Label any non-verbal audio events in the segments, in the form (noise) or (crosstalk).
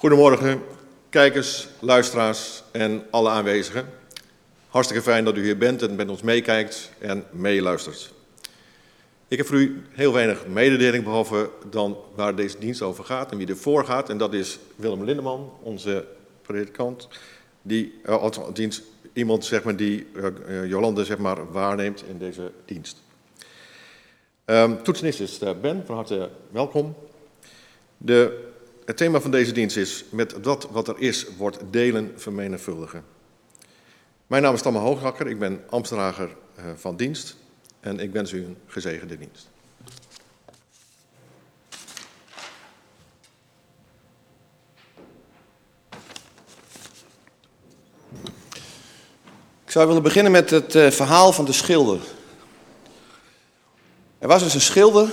Goedemorgen, kijkers, luisteraars en alle aanwezigen. Hartstikke fijn dat u hier bent en met ons meekijkt en meeluistert. Ik heb voor u heel weinig mededeling, behalve dan waar deze dienst over gaat en wie ervoor gaat. En dat is Willem Lindeman, onze predikant, die, uh, dienst, iemand zeg maar, die uh, Jolande zeg maar, waarneemt in deze dienst. Um, toetsenist is Ben, van harte welkom. De het thema van deze dienst is: met dat wat er is, wordt delen vermenigvuldigen. Mijn naam is Tamme Hooghakker, ik ben ambtsdrager eh, van dienst en ik wens u een gezegende dienst. Ik zou willen beginnen met het eh, verhaal van de schilder. Er was dus een schilder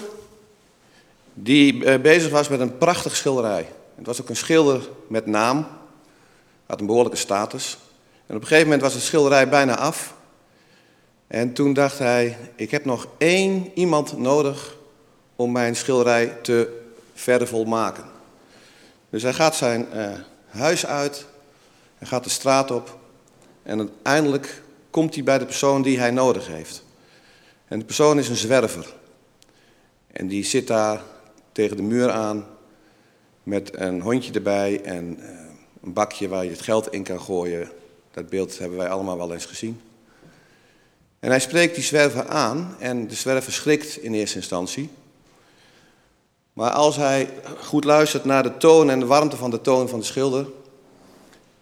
die eh, bezig was met een prachtige schilderij. Het was ook een schilder met naam, had een behoorlijke status. En op een gegeven moment was de schilderij bijna af. En toen dacht hij, ik heb nog één iemand nodig om mijn schilderij te verder volmaken. Dus hij gaat zijn uh, huis uit, hij gaat de straat op en uiteindelijk komt hij bij de persoon die hij nodig heeft. En de persoon is een zwerver. En die zit daar tegen de muur aan met een hondje erbij en uh, een bakje waar je het geld in kan gooien. Dat beeld hebben wij allemaal wel eens gezien. En hij spreekt die zwerver aan en de zwerver schrikt in eerste instantie. Maar als hij goed luistert naar de toon en de warmte van de toon van de schilder,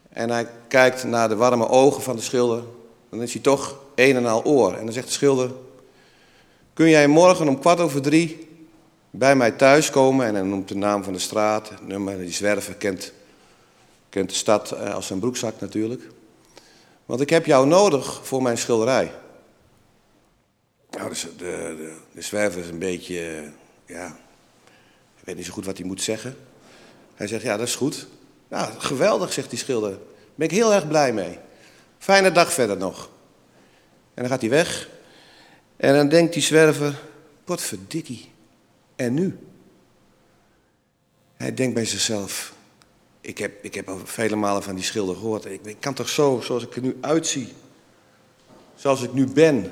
en hij kijkt naar de warme ogen van de schilder, dan is hij toch een en al oor. En dan zegt de schilder, kun jij morgen om kwart over drie bij mij thuis komen en hij noemt de naam van de straat, het nummer, die zwerver kent, kent de stad eh, als zijn broekzak natuurlijk. Want ik heb jou nodig voor mijn schilderij. Nou, dus de, de, de zwerver is een beetje, eh, ja, ik weet niet zo goed wat hij moet zeggen. Hij zegt, ja, dat is goed. Nou, geweldig, zegt die schilder. Daar ben ik heel erg blij mee. Fijne dag verder nog. En dan gaat hij weg. En dan denkt die zwerver, wat verdikkie. En nu? Hij denkt bij zichzelf, ik heb, ik heb al vele malen van die schilder gehoord. Ik, ik kan toch zo, zoals ik er nu uitzie, zoals ik nu ben,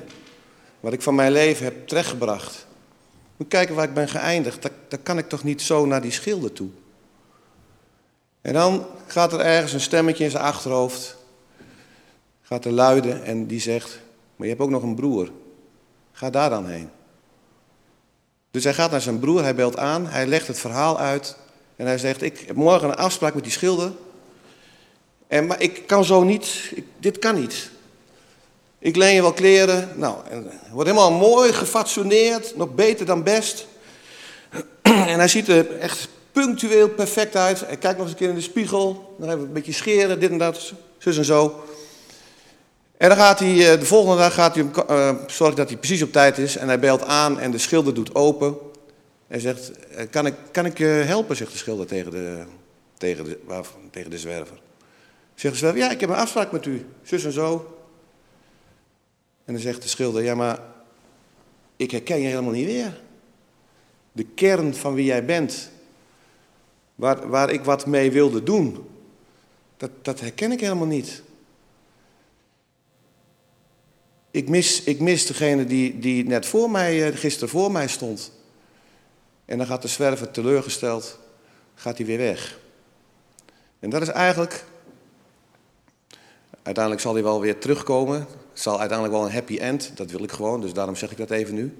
wat ik van mijn leven heb terechtgebracht. Moet kijken waar ik ben geëindigd, dan, kan ik toch niet zo naar die schilder toe. En dan gaat er ergens een stemmetje in zijn achterhoofd, gaat er luiden en die zegt, maar je hebt ook nog een broer. Ga daar dan heen. Dus hij gaat naar zijn broer, hij belt aan, hij legt het verhaal uit en hij zegt, ik heb morgen een afspraak met die schilder. En, maar ik kan zo niet, dit kan niet. Ik leen je wel kleren, nou, en wordt helemaal mooi gefatsoeneerd, nog beter dan best. (clears throat) En hij ziet er echt punctueel perfect uit. Hij kijkt nog eens een keer in de spiegel, dan even een beetje scheren, dit en dat, zus en zo. En dan gaat hij, eh, de volgende dag gaat hij uh, dat hij precies op tijd is. En hij belt aan en de schilder doet open. Hij zegt, eh, kan ik, kan ik je helpen, zegt de schilder tegen de, tegen de, tegen de zwerver. Zegt de zwerver, ja, ik heb een afspraak met u, zus en zo. En dan zegt de schilder, ja, maar ik herken je helemaal niet weer. De kern van wie jij bent, waar, waar ik wat mee wilde doen, dat, dat herken ik helemaal niet. Ik mis, ik mis degene die, die net voor mij, eh, gisteren voor mij stond. En dan gaat de zwerver teleurgesteld, gaat hij weer weg. En dat is eigenlijk, uiteindelijk zal hij wel weer terugkomen. Het zal uiteindelijk wel een happy end, dat wil ik gewoon, dus daarom zeg ik dat even nu.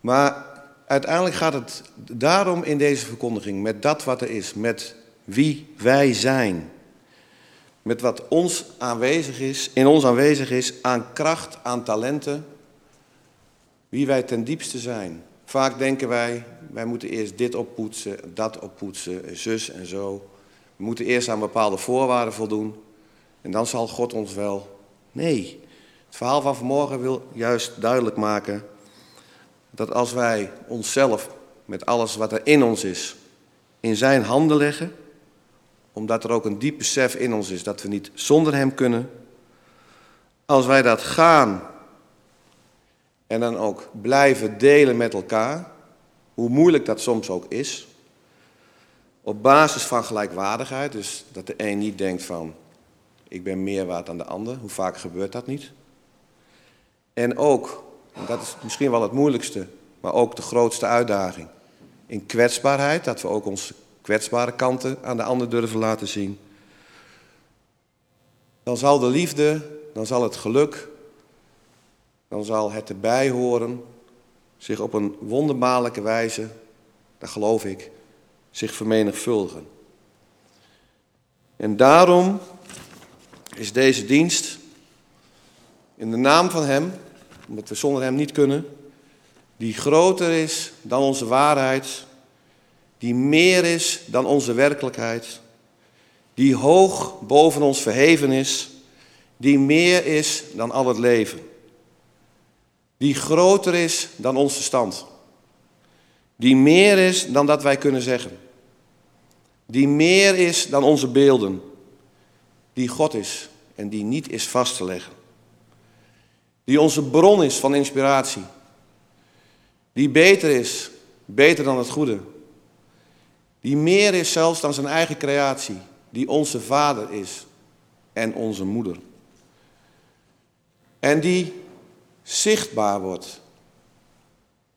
Maar uiteindelijk gaat het daarom in deze verkondiging, met dat wat er is, met wie wij zijn met wat ons aanwezig is, in ons aanwezig is aan kracht, aan talenten, wie wij ten diepste zijn. Vaak denken wij, wij moeten eerst dit oppoetsen, dat oppoetsen, zus en zo. We moeten eerst aan bepaalde voorwaarden voldoen en dan zal God ons wel. Nee, het verhaal van vanmorgen wil juist duidelijk maken dat als wij onszelf met alles wat er in ons is, in zijn handen leggen, omdat er ook een diep besef in ons is dat we niet zonder Hem kunnen. Als wij dat gaan en dan ook blijven delen met elkaar, hoe moeilijk dat soms ook is, Op basis van gelijkwaardigheid, dus dat de een niet denkt van ik ben meer waard dan de ander. Hoe vaak gebeurt dat niet? En ook, dat is misschien wel het moeilijkste, maar ook de grootste uitdaging, in kwetsbaarheid, dat we ook onze kwetsbare kanten aan de ander durven laten zien. Dan zal de liefde, dan zal het geluk, dan zal het erbij horen zich op een wonderbaarlijke wijze, dat geloof ik, zich vermenigvuldigen. En daarom is deze dienst in de naam van Hem, omdat we zonder Hem niet kunnen, die groter is dan onze waarheid, die meer is dan onze werkelijkheid, die hoog boven ons verheven is, die meer is dan al het leven, die groter is dan onze stand, die meer is dan dat wij kunnen zeggen, die meer is dan onze beelden, die God is en die niet is vast te leggen, die onze bron is van inspiratie, die beter is, beter dan het goede, die meer is zelfs dan zijn eigen creatie, die onze vader is en onze moeder. En die zichtbaar wordt,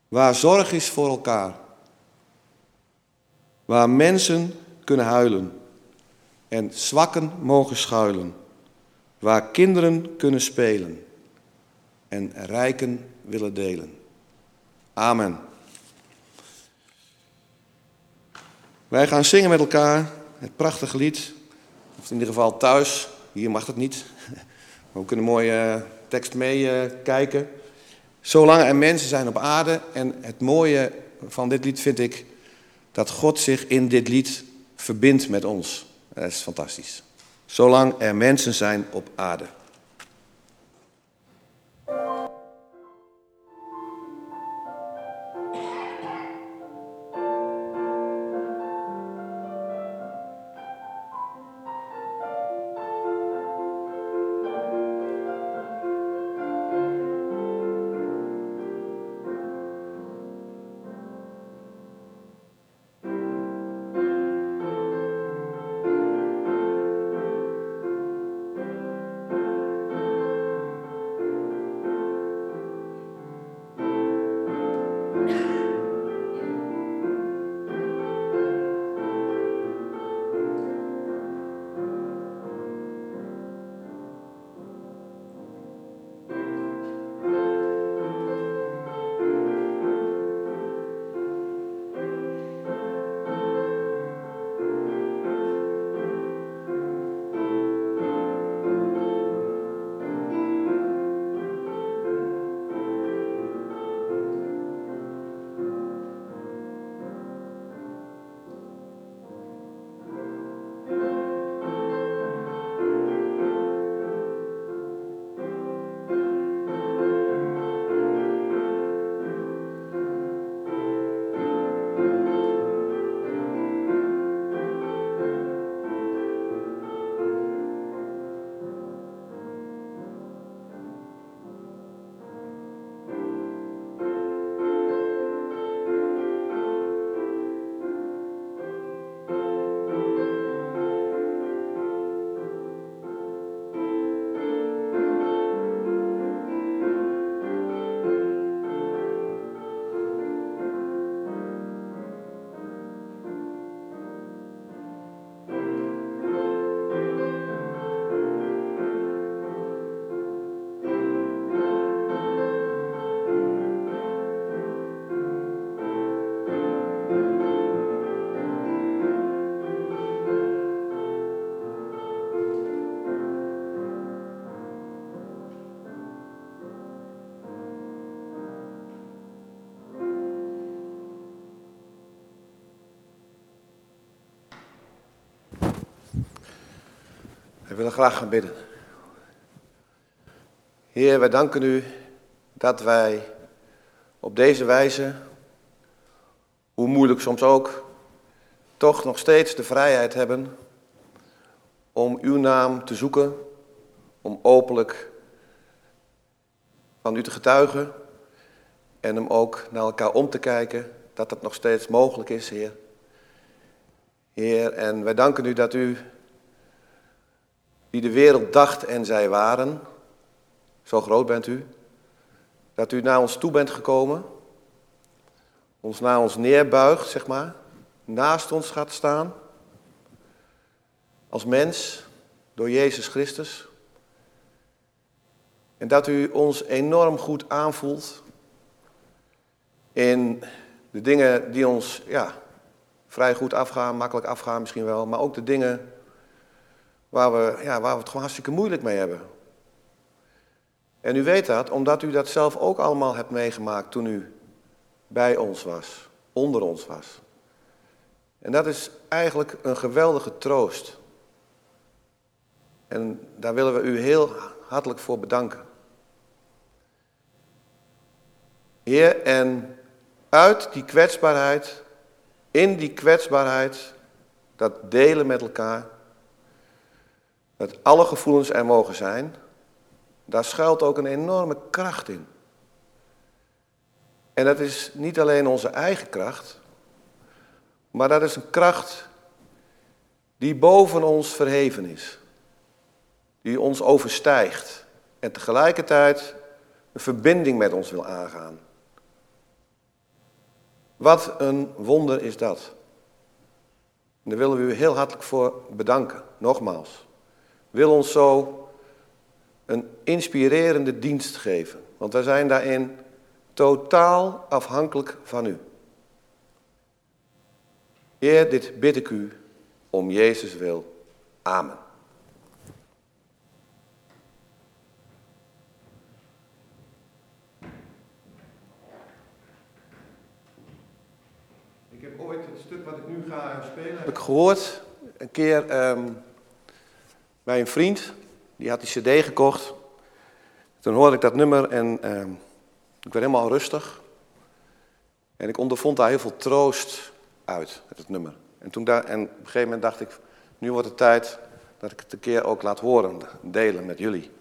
waar zorg is voor elkaar, waar mensen kunnen huilen en zwakken mogen schuilen, waar kinderen kunnen spelen en rijken willen delen. Amen. Wij gaan zingen met elkaar het prachtige lied, of in ieder geval thuis, hier mag het niet, (laughs) maar we kunnen mooie tekst meekijken. Zolang er mensen zijn op aarde en het mooie van dit lied vind ik dat God zich in dit lied verbindt met ons. Dat is fantastisch. Zolang er mensen zijn op aarde. Willen graag gaan bidden. Heer, wij danken u dat wij op deze wijze, hoe moeilijk soms ook, toch nog steeds de vrijheid hebben om uw naam te zoeken, om openlijk van u te getuigen en om ook naar elkaar om te kijken, dat dat nog steeds mogelijk is, Heer. Heer, en wij danken u dat u, die de wereld dacht en zij waren, zo groot bent u, dat u naar ons toe bent gekomen, ons naar ons neerbuigt, zeg maar, naast ons gaat staan, als mens, door Jezus Christus. En dat u ons enorm goed aanvoelt in de dingen die ons ja, vrij goed afgaan, makkelijk afgaan misschien wel, maar ook de dingen waar we, ja, waar we het gewoon hartstikke moeilijk mee hebben. En u weet dat omdat u dat zelf ook allemaal hebt meegemaakt toen u bij ons was, onder ons was. En dat is eigenlijk een geweldige troost. En daar willen we u heel hartelijk voor bedanken. Heer, en uit die kwetsbaarheid, in die kwetsbaarheid, dat delen met elkaar, dat alle gevoelens er mogen zijn, daar schuilt ook een enorme kracht in. En dat is niet alleen onze eigen kracht, maar dat is een kracht die boven ons verheven is. Die ons overstijgt en tegelijkertijd een verbinding met ons wil aangaan. Wat een wonder is dat. En daar willen we u heel hartelijk voor bedanken, nogmaals. Wil ons zo een inspirerende dienst geven, want wij zijn daarin totaal afhankelijk van u. Heer, dit bid ik u om Jezus wil. Amen. Ik heb ooit het stuk wat ik nu ga spelen, heb ik gehoord een keer ehm, bij een vriend. Die had die cd gekocht. Toen hoorde ik dat nummer en ehm, ik werd helemaal rustig. En ik ondervond daar heel veel troost uit, met het nummer. En, toen daar, en op een gegeven moment dacht ik, nu wordt het tijd dat ik het een keer ook laat horen, delen met jullie.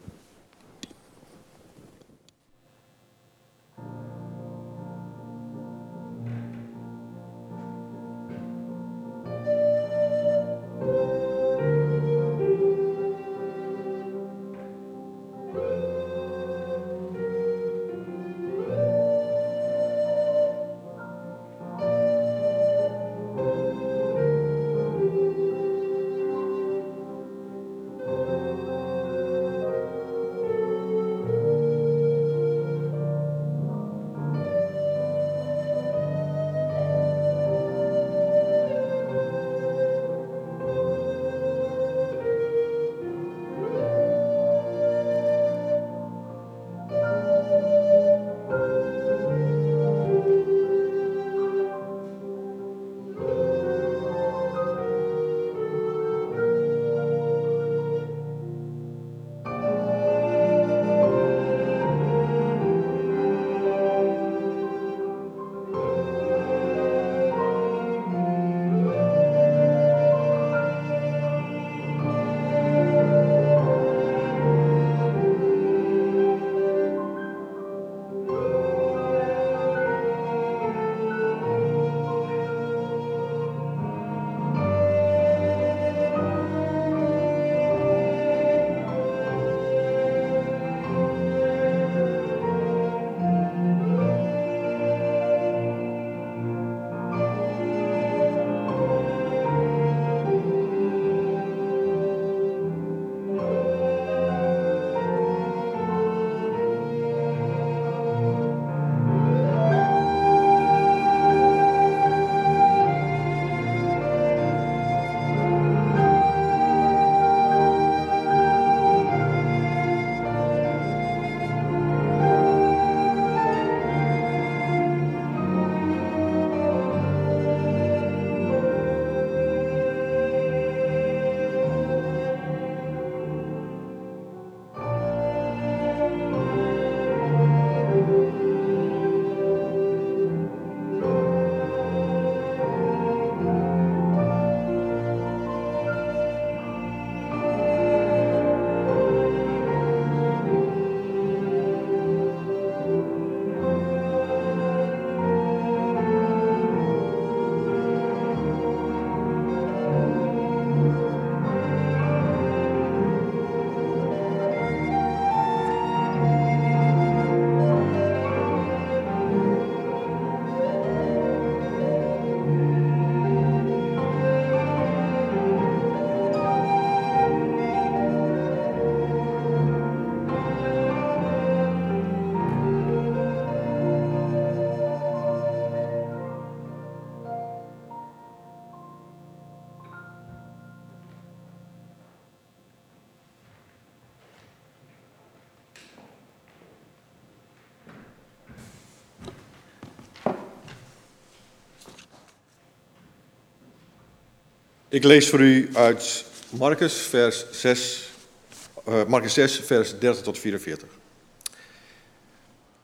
Ik lees voor u uit Marcus, vers 6, uh, Marcus 6, vers 30 tot 44.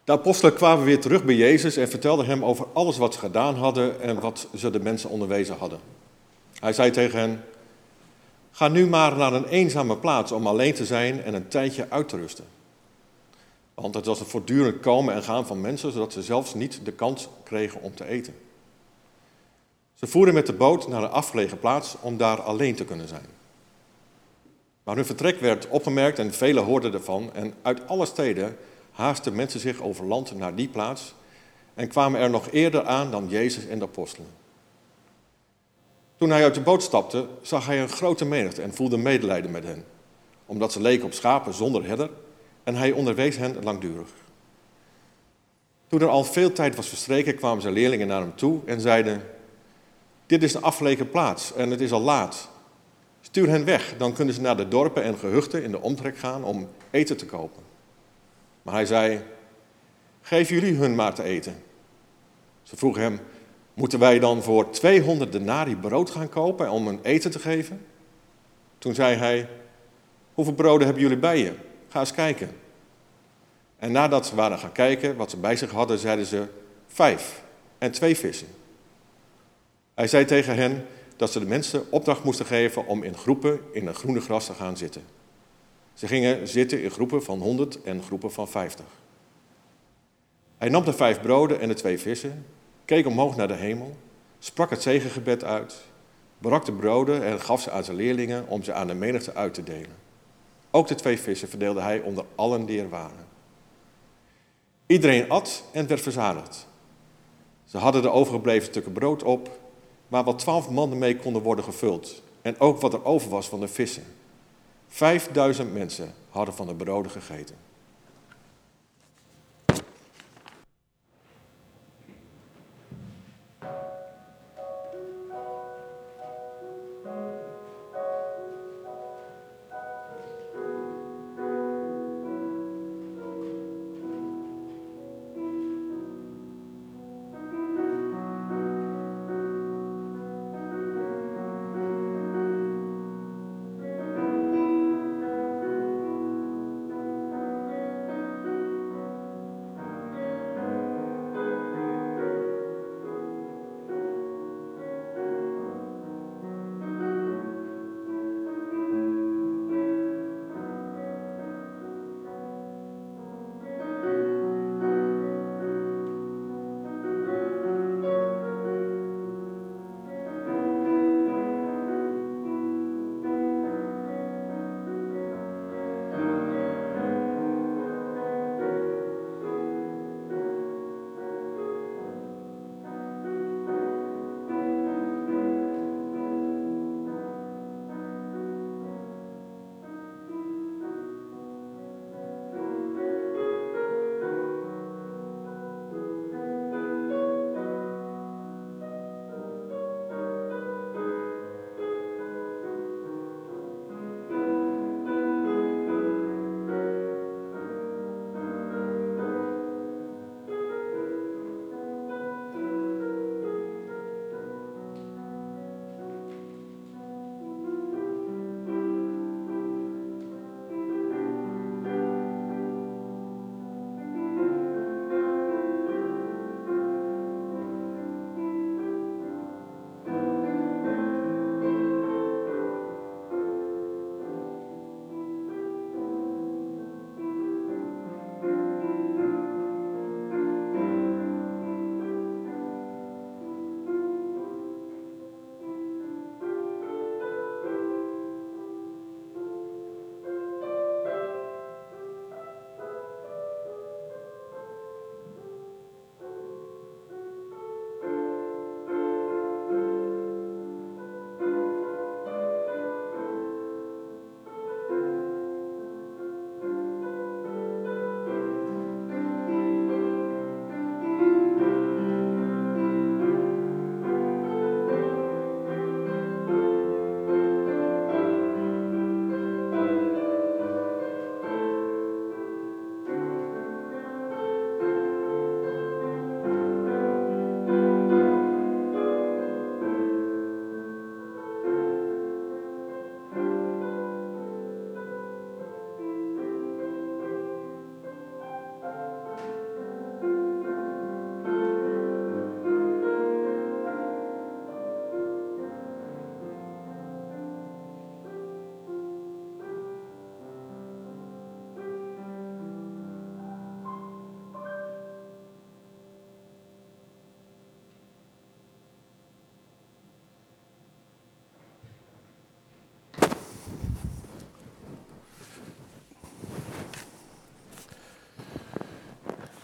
De apostelen kwamen weer terug bij Jezus en vertelden hem over alles wat ze gedaan hadden en wat ze de mensen onderwezen hadden. Hij zei tegen hen, ga nu maar naar een eenzame plaats om alleen te zijn en een tijdje uit te rusten. Want het was een voortdurend komen en gaan van mensen, zodat ze zelfs niet de kans kregen om te eten. Ze voeren met de boot naar een afgelegen plaats om daar alleen te kunnen zijn. Maar hun vertrek werd opgemerkt en velen hoorden ervan. En uit alle steden haasten mensen zich over land naar die plaats en kwamen er nog eerder aan dan Jezus en de apostelen. Toen hij uit de boot stapte, zag hij een grote menigte en voelde medelijden met hen, omdat ze leken op schapen zonder herder en hij onderwees hen langdurig. Toen er al veel tijd was verstreken, kwamen zijn leerlingen naar hem toe en zeiden: Dit is een afgelegen plaats en het is al laat. Stuur hen weg, dan kunnen ze naar de dorpen en gehuchten in de omtrek gaan om eten te kopen. Maar hij zei: Geef jullie hun maar te eten. Ze vroegen hem: Moeten wij dan voor 200 denari brood gaan kopen om hun eten te geven? Toen zei hij: Hoeveel broden hebben jullie bij je? Ga eens kijken. En nadat ze waren gaan kijken wat ze bij zich hadden, zeiden ze vijf en twee vissen. Hij zei tegen hen dat ze de mensen opdracht moesten geven om in groepen in een groene gras te gaan zitten. Ze gingen zitten in groepen van honderd en groepen van vijftig. Hij nam de vijf broden en de twee vissen, keek omhoog naar de hemel, sprak het zegengebed uit, brak de broden en gaf ze aan zijn leerlingen om ze aan de menigte uit te delen. Ook de twee vissen verdeelde hij onder allen die er waren. Iedereen at en werd verzadigd. Ze hadden de overgebleven stukken brood op, waar wat twaalf mannen mee konden worden gevuld. En ook wat er over was van de vissen. Vijfduizend mensen hadden van de broden gegeten.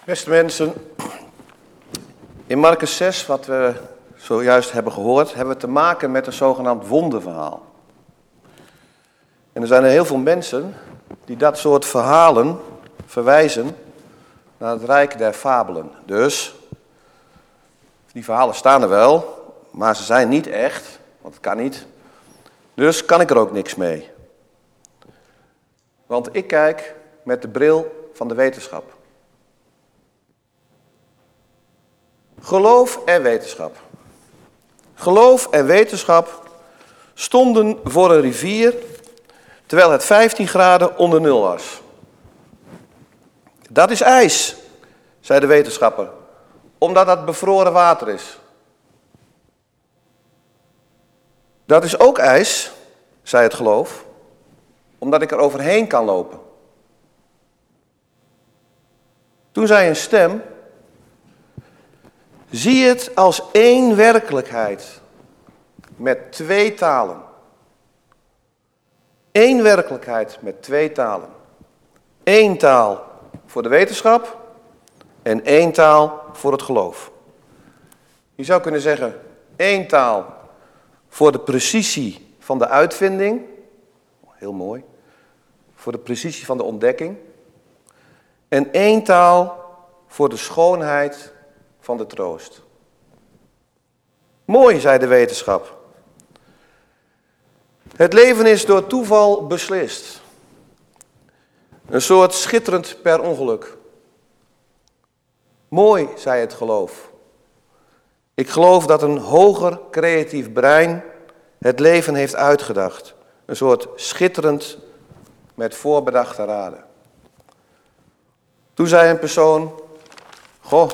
Beste mensen, in Marcus 6, wat we zojuist hebben gehoord, hebben we te maken met een zogenaamd wonderverhaal. En er zijn er heel veel mensen die dat soort verhalen verwijzen naar het rijk der fabelen. Dus, die verhalen staan er wel, maar ze zijn niet echt, want het kan niet. Dus kan ik er ook niks mee. Want ik kijk met de bril van de wetenschap. Geloof en wetenschap. Geloof en wetenschap stonden voor een rivier terwijl het 15 graden onder nul was. Dat is ijs, zei de wetenschapper, omdat dat bevroren water is. Dat is ook ijs, zei het geloof, omdat ik er overheen kan lopen. Toen zei een stem, zie het als één werkelijkheid met twee talen. Eén werkelijkheid met twee talen. Eén taal voor de wetenschap en één taal voor het geloof. Je zou kunnen zeggen, één taal voor de precisie van de uitvinding. Heel mooi. Voor de precisie van de ontdekking. En één taal voor de schoonheid van de troost. Mooi, zei de wetenschap. Het leven is door toeval beslist. Een soort schitterend per ongeluk. Mooi, zei het geloof. Ik geloof dat een hoger creatief brein het leven heeft uitgedacht. Een soort schitterend met voorbedachte raden. Toen zei een persoon, goh,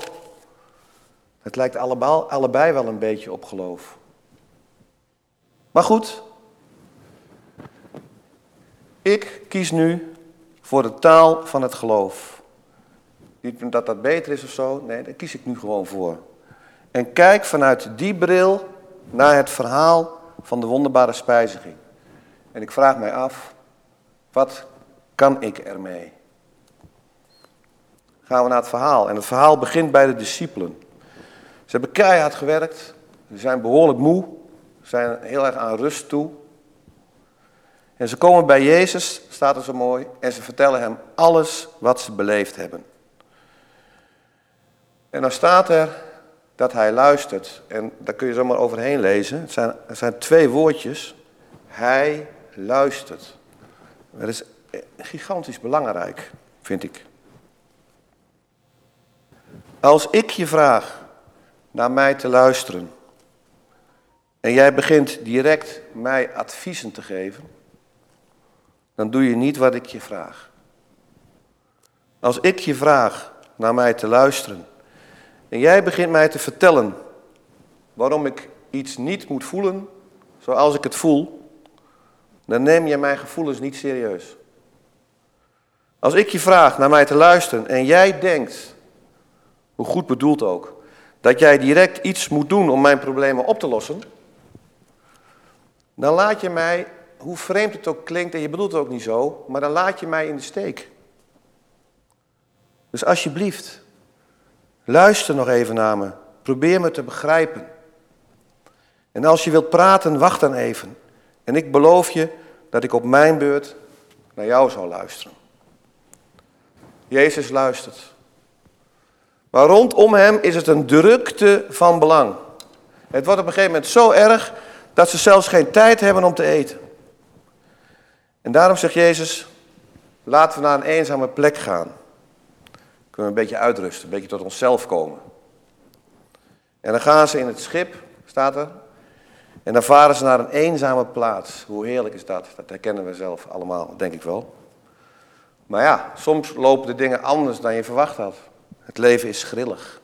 het lijkt allebei, wel een beetje op geloof. Maar goed, ik kies nu voor de taal van het geloof. Niet dat dat beter is of zo, nee, daar kies ik nu gewoon voor. En kijk vanuit die bril naar het verhaal van de wonderbare spijziging. En ik vraag mij af, wat kan ik ermee? Gaan we naar het verhaal. En het verhaal begint bij de discipelen. Ze hebben keihard gewerkt, ze zijn behoorlijk moe, zijn heel erg aan rust toe. En ze komen bij Jezus, staat er zo mooi, en ze vertellen hem alles wat ze beleefd hebben. En dan staat er dat hij luistert, en daar kun je zomaar overheen lezen. Het zijn, er zijn twee woordjes. Hij luistert. Dat is gigantisch belangrijk, vind ik. Als ik je vraag naar mij te luisteren en jij begint direct mij adviezen te geven, dan doe je niet wat ik je vraag. Als ik je vraag naar mij te luisteren en jij begint mij te vertellen waarom ik iets niet moet voelen zoals ik het voel, dan neem je mijn gevoelens niet serieus. Als ik je vraag naar mij te luisteren en jij denkt, hoe goed bedoeld ook, dat jij direct iets moet doen om mijn problemen op te lossen, dan laat je mij hoe vreemd het ook klinkt, en je bedoelt het ook niet zo, maar dan laat je mij in de steek. Dus alsjeblieft, luister nog even naar me. Probeer me te begrijpen. En als je wilt praten, wacht dan even. En ik beloof je dat ik op mijn beurt naar jou zal luisteren. Jezus luistert. Maar rondom hem is het een drukte van belang. Het wordt op een gegeven moment zo erg dat ze zelfs geen tijd hebben om te eten. En daarom zegt Jezus, laten we naar een eenzame plek gaan. Kunnen we een beetje uitrusten, een beetje tot onszelf komen. En dan gaan ze in het schip, staat er. En dan varen ze naar een eenzame plaats. Hoe heerlijk is dat? Dat herkennen we zelf allemaal, denk ik wel. Maar ja, soms lopen de dingen anders dan je verwacht had. Het leven is grillig.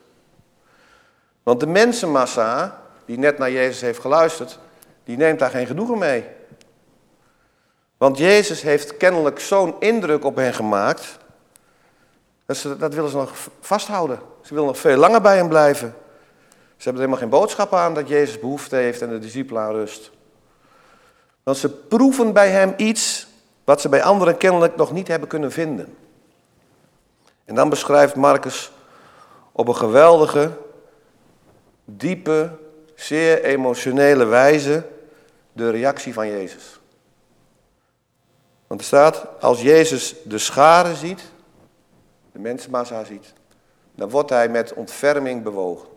Want de mensenmassa die net naar Jezus heeft geluisterd, die neemt daar geen genoegen mee. Want Jezus heeft kennelijk zo'n indruk op hen gemaakt. Dat, ze, dat willen ze nog vasthouden. Ze willen nog veel langer bij hem blijven. Ze hebben er helemaal geen boodschap aan dat Jezus behoefte heeft en de discipelen aan rust. Want ze proeven bij hem iets wat ze bij anderen kennelijk nog niet hebben kunnen vinden. En dan beschrijft Marcus op een geweldige, diepe, zeer emotionele wijze de reactie van Jezus. Want er staat, als Jezus de scharen ziet, de mensenmassa ziet, dan wordt hij met ontferming bewogen.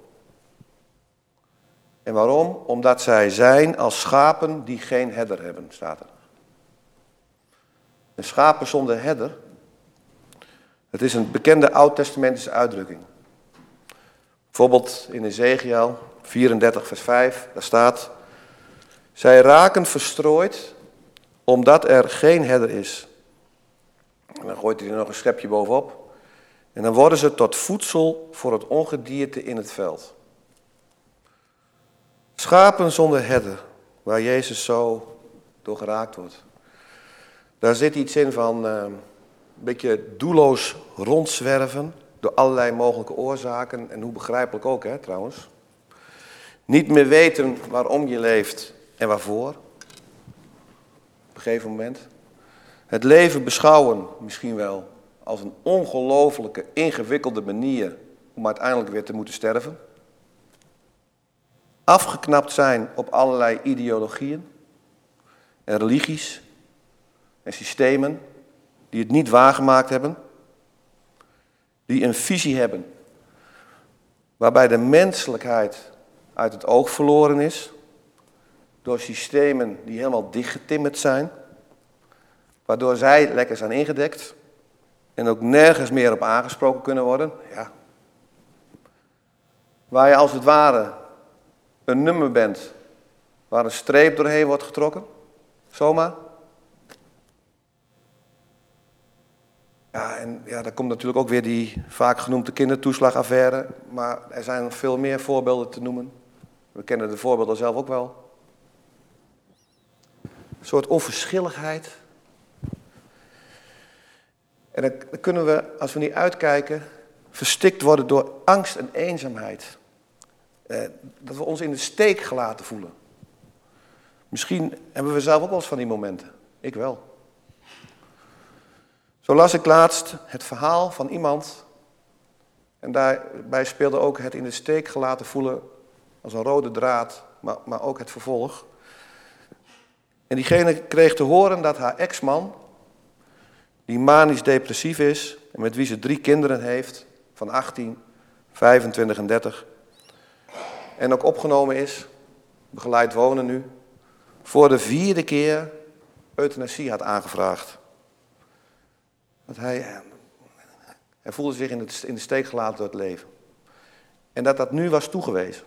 En waarom? Omdat zij zijn als schapen die geen herder hebben, staat er. Een schapen zonder herder, het is een bekende oud-testamentische uitdrukking. Bijvoorbeeld in Ezekiel 34, vers 5, daar staat... Zij raken verstrooid omdat er geen herder is. En dan gooit hij er nog een schepje bovenop. En dan worden ze tot voedsel voor het ongedierte in het veld. Schapen zonder herder, waar Jezus zo door geraakt wordt. Daar zit iets in van een beetje doelloos rondzwerven door allerlei mogelijke oorzaken en hoe begrijpelijk ook hè, trouwens. Niet meer weten waarom je leeft en waarvoor. Op een gegeven moment. Het leven beschouwen misschien wel als een ongelooflijke, ingewikkelde manier om uiteindelijk weer te moeten sterven. Afgeknapt zijn op allerlei ideologieën en religies en systemen die het niet waargemaakt hebben. Die een visie hebben waarbij de menselijkheid uit het oog verloren is. Door systemen die helemaal dichtgetimmerd zijn. Waardoor zij lekker zijn ingedekt. En ook nergens meer op aangesproken kunnen worden. Ja. Waar je als het ware een nummer bent waar een streep doorheen wordt getrokken. Zomaar. Ja, en ja, daar komt natuurlijk ook weer die vaak genoemde kindertoeslagaffaire. Maar er zijn veel meer voorbeelden te noemen. We kennen de voorbeelden zelf ook wel. Een soort onverschilligheid. En dan kunnen we, als we niet uitkijken, verstikt worden door angst en eenzaamheid. Eh, dat we ons in de steek gelaten voelen. Misschien hebben we zelf ook wel eens van die momenten. Ik wel. Zo las ik laatst het verhaal van iemand. En daarbij speelde ook het in de steek gelaten voelen als een rode draad, maar, maar ook het vervolg. En diegene kreeg te horen dat haar ex-man, die manisch depressief is en met wie ze drie kinderen heeft, van 18, 25 en 30, en ook opgenomen is, begeleid wonen nu, voor de vierde keer euthanasie had aangevraagd. Dat hij, hij voelde zich in, het, in de steek gelaten door het leven. En dat dat nu was toegewezen.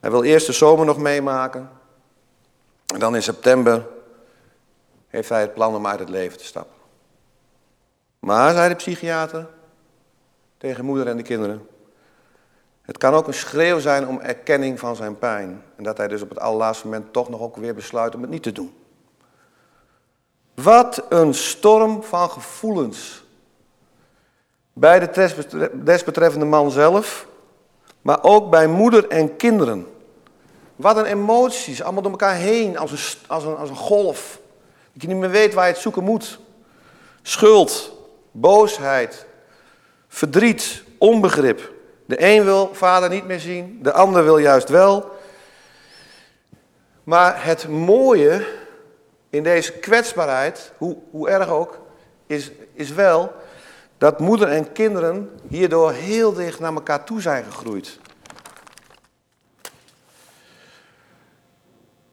Hij wil eerst de zomer nog meemaken. En dan in september heeft hij het plan om uit het leven te stappen. Maar, zei de psychiater tegen moeder en de kinderen, het kan ook een schreeuw zijn om erkenning van zijn pijn. En dat hij dus op het allerlaatste moment toch nog ook weer besluit om het niet te doen. Wat een storm van gevoelens. Bij de desbetreffende man zelf, maar ook bij moeder en kinderen. Wat een emoties, allemaal door elkaar heen, als een, als een, als een golf. Dat je niet meer weet waar je het zoeken moet. Schuld, boosheid, verdriet, onbegrip. De een wil vader niet meer zien, de ander wil juist wel. Maar het mooie in deze kwetsbaarheid, hoe, hoe erg ook, is, is wel dat moeder en kinderen hierdoor heel dicht naar elkaar toe zijn gegroeid.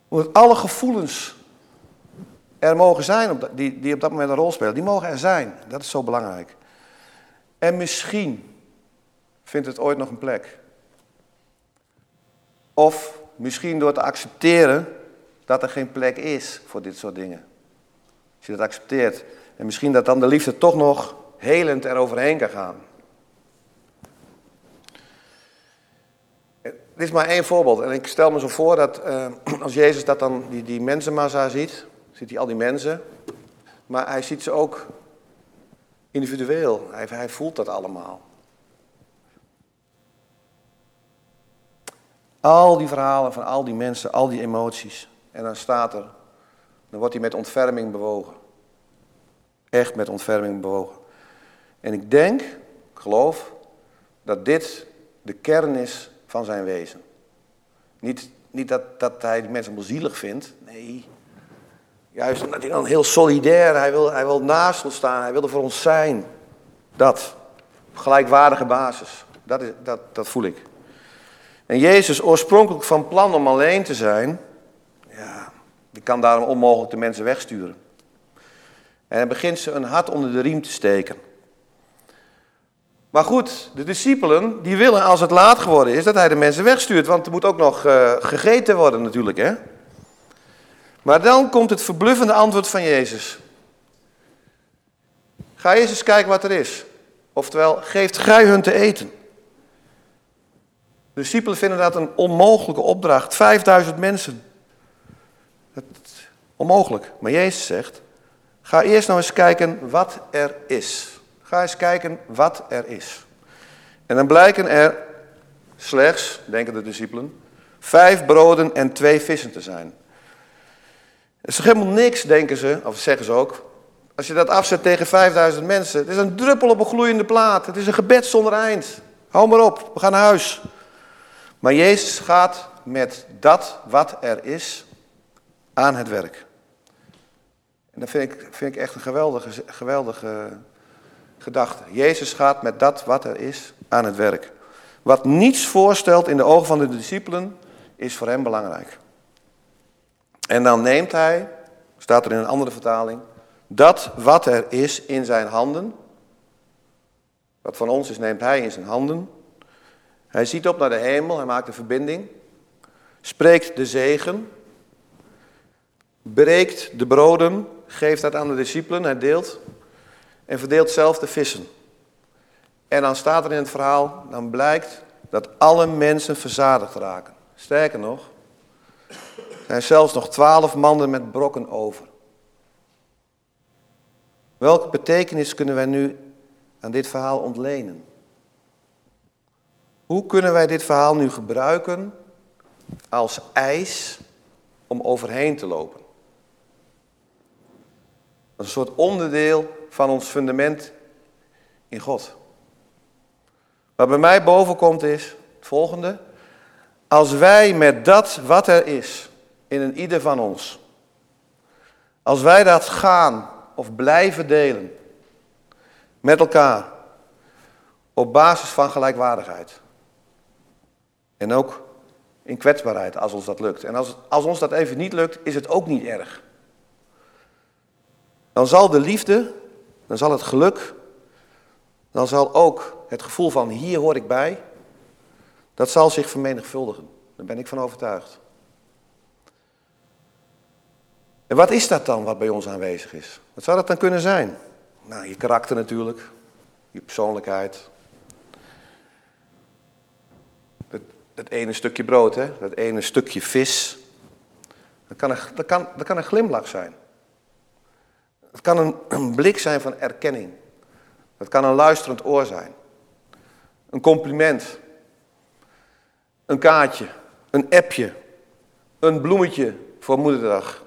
Omdat alle gevoelens er mogen zijn op die, die op dat moment een rol spelen, die mogen er zijn. Dat is zo belangrijk. En misschien vindt het ooit nog een plek. Of misschien door te accepteren dat er geen plek is voor dit soort dingen. Als je dat accepteert. En misschien dat dan de liefde toch nog helend eroverheen kan gaan. Dit is maar één voorbeeld. En ik stel me zo voor dat uh, (clears throat) als Jezus dat dan, die, die mensenmassa ziet, ziet hij al die mensen. Maar hij ziet ze ook individueel. Hij, hij voelt dat allemaal. Al die verhalen van al die mensen, al die emoties. En dan staat er, dan wordt hij met ontferming bewogen. Echt met ontferming bewogen. En ik denk, ik geloof, dat dit de kern is van zijn wezen. Niet, niet dat, dat hij de mensen allemaal zielig vindt. Nee. Juist omdat hij dan heel solidair, hij wil, hij wil naast ons staan, hij wil er voor ons zijn. Dat. Gelijkwaardige basis. Dat, is, dat, dat voel ik. En Jezus, oorspronkelijk van plan om alleen te zijn, die kan daarom onmogelijk de mensen wegsturen. En hij begint ze een hart onder de riem te steken. Maar goed, de discipelen die willen als het laat geworden is dat hij de mensen wegstuurt. Want er moet ook nog uh, gegeten worden natuurlijk. Hè? Maar dan komt het verbluffende antwoord van Jezus. Ga eens kijken wat er is. Oftewel, geeft gij hun te eten. De discipelen vinden dat een onmogelijke opdracht. 5000 mensen. Dat, onmogelijk. Maar Jezus zegt, ga eerst nou eens kijken wat er is. Ga eens kijken wat er is. En dan blijken er slechts, denken de discipelen, vijf broden en twee vissen te zijn. Het is helemaal niks, denken ze, of zeggen ze ook. Als je dat afzet tegen 5000 mensen. Het is een druppel op een gloeiende plaat. Het is een gebed zonder eind. Hou maar op, we gaan naar huis. Maar Jezus gaat met dat wat er is aan het werk. En dat vind ik, vind ik echt een geweldige, geweldige gedachte. Jezus gaat met dat wat er is aan het werk. Wat niets voorstelt in de ogen van de discipelen, is voor hem belangrijk. En dan neemt hij, staat er in een andere vertaling, dat wat er is in zijn handen. Wat van ons is, neemt hij in zijn handen. Hij ziet op naar de hemel, hij maakt een verbinding. Spreekt de zegen. Breekt de broden, geeft dat aan de discipelen, hij deelt en verdeelt zelf de vissen. En dan staat er in het verhaal, dan blijkt dat alle mensen verzadigd raken. Sterker nog, er zijn zelfs nog twaalf mannen met brokken over. Welke betekenis kunnen wij nu aan dit verhaal ontlenen? Hoe kunnen wij dit verhaal nu gebruiken als ijs om overheen te lopen? Als een soort onderdeel van ons fundament in God. Wat bij mij boven komt is het volgende. Als wij met dat wat er is in een ieder van ons, als wij dat gaan of blijven delen met elkaar op basis van gelijkwaardigheid en ook in kwetsbaarheid als ons dat lukt. En als, als ons dat even niet lukt, is het ook niet erg. Dan zal de liefde dan zal het geluk, dan zal ook het gevoel van hier hoor ik bij, dat zal zich vermenigvuldigen. Daar ben ik van overtuigd. En wat is dat dan wat bij ons aanwezig is? Wat zou dat dan kunnen zijn? Nou, je karakter natuurlijk, je persoonlijkheid. Dat, dat ene stukje brood, hè? dat ene stukje vis. Dat kan, een, dat, kan, dat kan een glimlach zijn. Het kan een, blik zijn van erkenning. Het kan een luisterend oor zijn. Een compliment. Een kaartje. Een appje. Een bloemetje voor moederdag.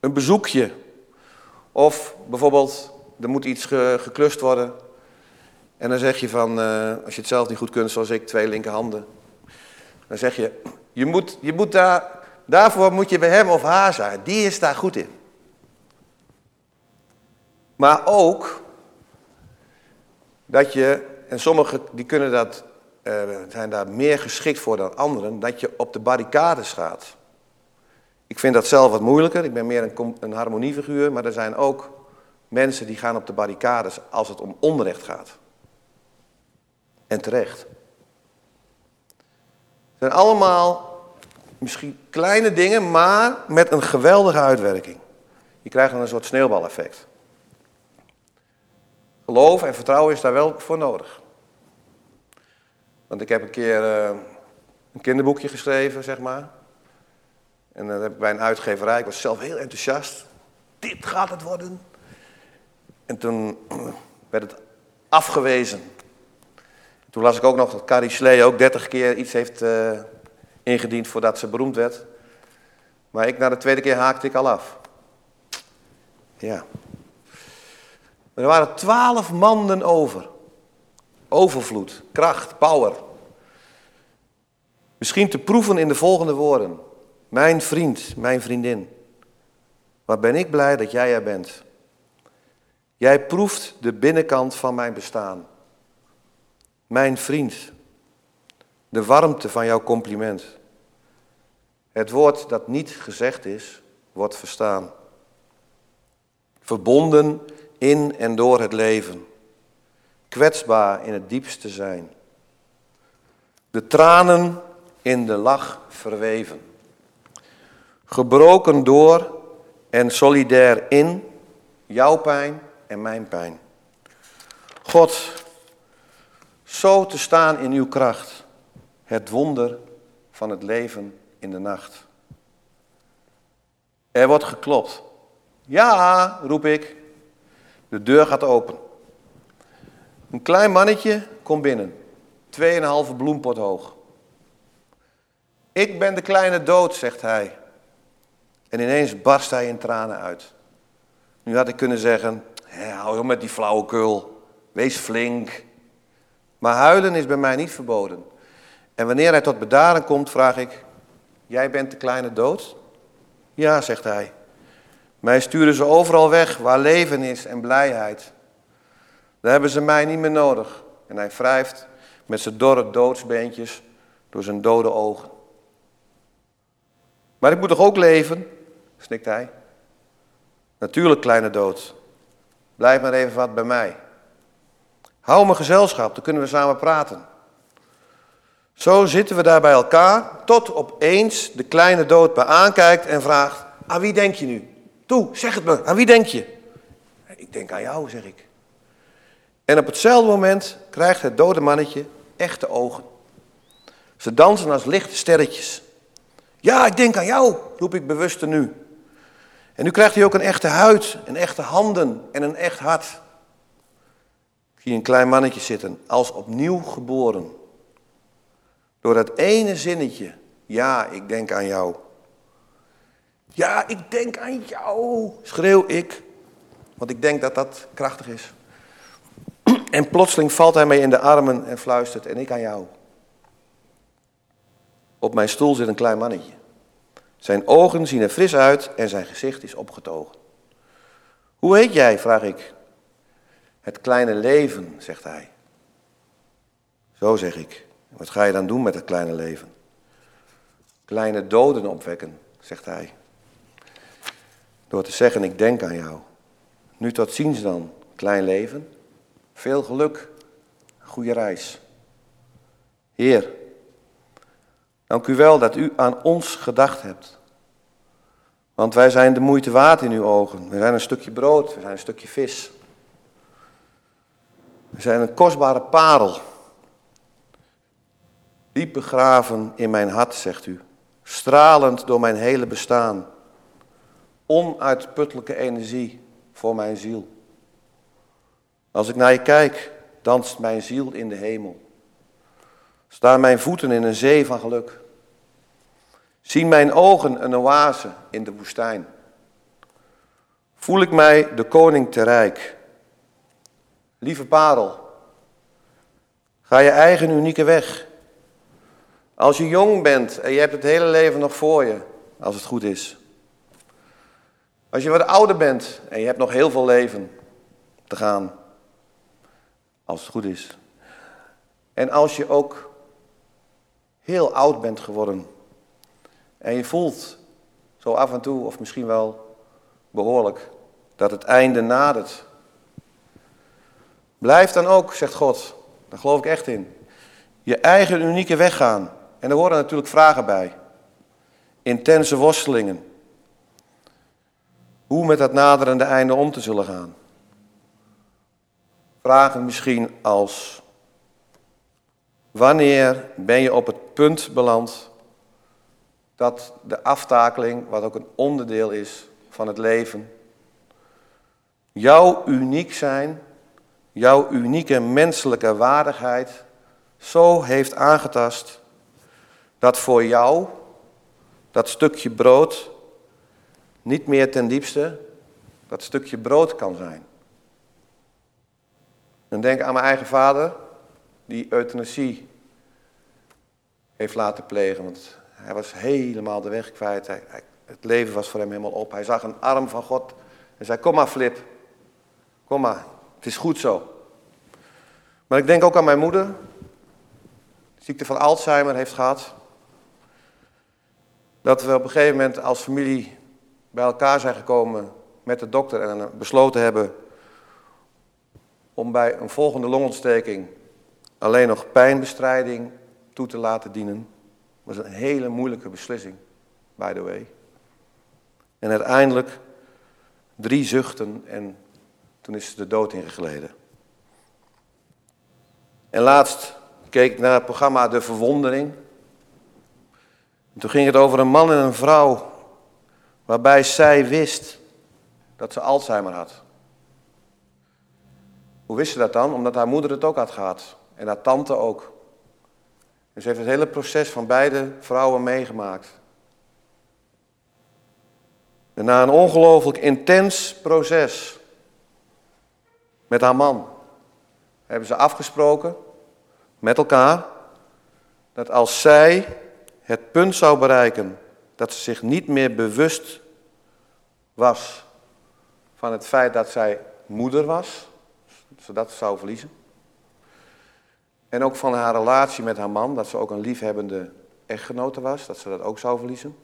Een bezoekje. Of bijvoorbeeld, er moet iets geklust worden. En dan zeg je van, uh, als je het zelf niet goed kunt, zoals ik, twee linkerhanden. Dan zeg je, je moet, je moet daar, daarvoor moet je bij hem of haar zijn. Die is daar goed in. Maar ook dat je, en sommigen die kunnen dat, uh, zijn daar meer geschikt voor dan anderen, dat je op de barricades gaat. Ik vind dat zelf wat moeilijker, ik ben meer een, een harmoniefiguur, maar er zijn ook mensen die gaan op de barricades als het om onrecht gaat. En terecht. Het zijn allemaal misschien kleine dingen, maar met een geweldige uitwerking. Je krijgt dan een soort sneeuwbaleffect. Geloof en vertrouwen is daar wel voor nodig. Want ik heb een keer uh, een kinderboekje geschreven, zeg maar. En dat heb ik bij een uitgeverij. Ik was zelf heel enthousiast. Dit gaat het worden. En toen (clears throat) werd het afgewezen. Toen las ik ook nog dat Carrie Slee ook 30 keer iets heeft uh, ingediend voordat ze beroemd werd. Maar ik, na de tweede keer haakte ik al af. Ja, er waren twaalf manden over. overvloed, kracht, power. Misschien te proeven in de volgende woorden. Mijn vriend, mijn vriendin. Wat ben ik blij dat jij er bent. Jij proeft de binnenkant van mijn bestaan. Mijn vriend, de warmte van jouw compliment. Het woord dat niet gezegd is, wordt verstaan. Verbonden in en door het leven. Kwetsbaar in het diepste zijn. De tranen in de lach verweven. Gebroken door en solidair in jouw pijn en mijn pijn. God, zo te staan in uw kracht, het wonder van het leven in de nacht. Er wordt geklopt. Ja, roep ik. De deur gaat open. Een klein mannetje komt binnen, tweeënhalve bloempot hoog. Ik ben de kleine dood, zegt hij. En ineens barst hij in tranen uit. Nu had ik kunnen zeggen, hou op met die flauwekul, wees flink. Maar huilen is bij mij niet verboden. En wanneer hij tot bedaren komt, vraag ik, jij bent de kleine dood? Ja, zegt hij. Mij sturen ze overal weg waar leven is en blijheid. Daar hebben ze mij niet meer nodig. En hij wrijft met zijn dorre doodsbeentjes door zijn dode ogen. Maar ik moet toch ook leven? snikt hij. Natuurlijk, kleine dood. Blijf maar even wat bij mij. Hou me gezelschap, dan kunnen we samen praten. Zo zitten we daar bij elkaar, tot opeens de kleine dood me aankijkt en vraagt: Aan wie denk je nu? Toe, zeg het me, aan wie denk je? Ik denk aan jou, zeg ik. En op hetzelfde moment krijgt het dode mannetje echte ogen. Ze dansen als lichte sterretjes. Ja, ik denk aan jou, roep ik bewust nu. En nu krijgt hij ook een echte huid, een echte handen en een echt hart. Ik zie een klein mannetje zitten, als opnieuw geboren. Door dat ene zinnetje, ja, ik denk aan jou. Ja, ik denk aan jou, schreeuw ik, want ik denk dat dat krachtig is. En plotseling valt hij mij in de armen en fluistert, en ik aan jou. Op mijn stoel zit een klein mannetje. Zijn ogen zien er fris uit en zijn gezicht is opgetogen. Hoe heet jij? vraag ik. Het kleine leven, zegt hij. Zo zeg ik. Wat ga je dan doen met het kleine leven? Kleine doden opwekken, zegt hij. Door te zeggen, ik denk aan jou. Nu tot ziens dan, klein leven. Veel geluk, goede reis. Heer, dank u wel dat u aan ons gedacht hebt. Want wij zijn de moeite waard in uw ogen. We zijn een stukje brood, we zijn een stukje vis. We zijn een kostbare parel. Diep begraven in mijn hart, zegt u. Stralend door mijn hele bestaan. Onuitputtelijke energie voor mijn ziel. Als ik naar je kijk, danst mijn ziel in de hemel. Staan mijn voeten in een zee van geluk. Zien mijn ogen een oase in de woestijn. Voel ik mij de koning te rijk. Lieve parel, ga je eigen unieke weg. Als je jong bent en je hebt het hele leven nog voor je, als het goed is. Als je wat ouder bent en je hebt nog heel veel leven te gaan, als het goed is. En als je ook heel oud bent geworden en je voelt zo af en toe, of misschien wel behoorlijk, dat het einde nadert. Blijf dan ook, zegt God, daar geloof ik echt in, je eigen unieke weg gaan. En er horen natuurlijk vragen bij. Intense worstelingen. Hoe met dat naderende einde om te zullen gaan. Vragen misschien als: Wanneer ben je op het punt beland dat de aftakeling, wat ook een onderdeel is van het leven, jouw uniek zijn, jouw unieke menselijke waardigheid zo heeft aangetast dat voor jou dat stukje brood niet meer ten diepste dat stukje brood kan zijn. En denk aan mijn eigen vader, die euthanasie heeft laten plegen. Want hij was helemaal de weg kwijt. Het leven was voor hem helemaal op. Hij zag een arm van God en zei: Kom maar, Flip. Kom maar, het is goed zo. Maar ik denk ook aan mijn moeder, die ziekte van Alzheimer heeft gehad. Dat we op een gegeven moment als familie bij elkaar zijn gekomen met de dokter en besloten hebben om bij een volgende longontsteking alleen nog pijnbestrijding toe te laten dienen. Dat was een hele moeilijke beslissing, by the way. En uiteindelijk drie zuchten en toen is ze de dood ingegleden. En laatst keek ik naar het programma De Verwondering. En toen ging het over een man en een vrouw waarbij zij wist dat ze Alzheimer had. Hoe wist ze dat dan? Omdat haar moeder het ook had gehad. En haar tante ook. En ze heeft het hele proces van beide vrouwen meegemaakt. En na een ongelooflijk intens proces met haar man hebben ze afgesproken met elkaar dat als zij het punt zou bereiken dat ze zich niet meer bewust was van het feit dat zij moeder was, ze dat zou verliezen. En ook van haar relatie met haar man, dat ze ook een liefhebbende echtgenote was, dat ze dat ook zou verliezen.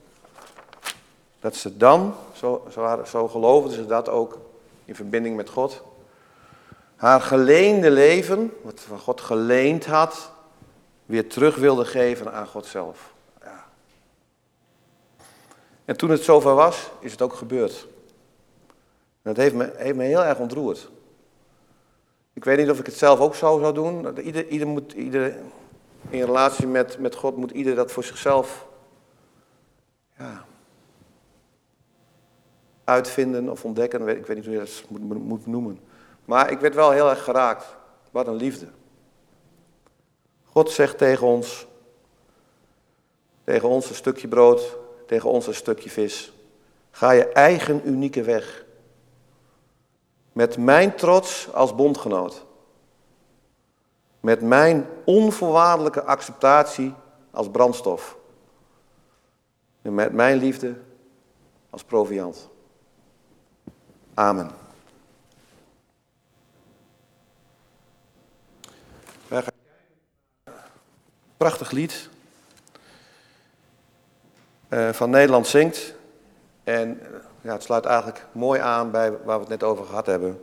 Dat ze dan, zo, zo, zo geloofden ze dat ook in verbinding met God, haar geleende leven, wat van God geleend had, weer terug wilde geven aan God zelf. En toen het zover was, is het ook gebeurd. dat heeft me, heeft me heel erg ontroerd. Ik weet niet of ik het zelf ook zo zou doen. Ieder, ieder moet, ieder, in relatie met, met God moet ieder dat voor zichzelf ja, uitvinden of ontdekken. Ik weet niet hoe je dat moet, moet noemen. Maar ik werd wel heel erg geraakt. Wat een liefde. God zegt tegen ons, tegen ons een stukje brood, tegen ons een stukje vis. Ga je eigen unieke weg. Met mijn trots als bondgenoot. Met mijn onvoorwaardelijke acceptatie als brandstof. En met mijn liefde als proviant. Amen. Prachtig lied. Uh, van Nederland zingt. En uh, ja, het sluit eigenlijk mooi aan bij waar we het net over gehad hebben.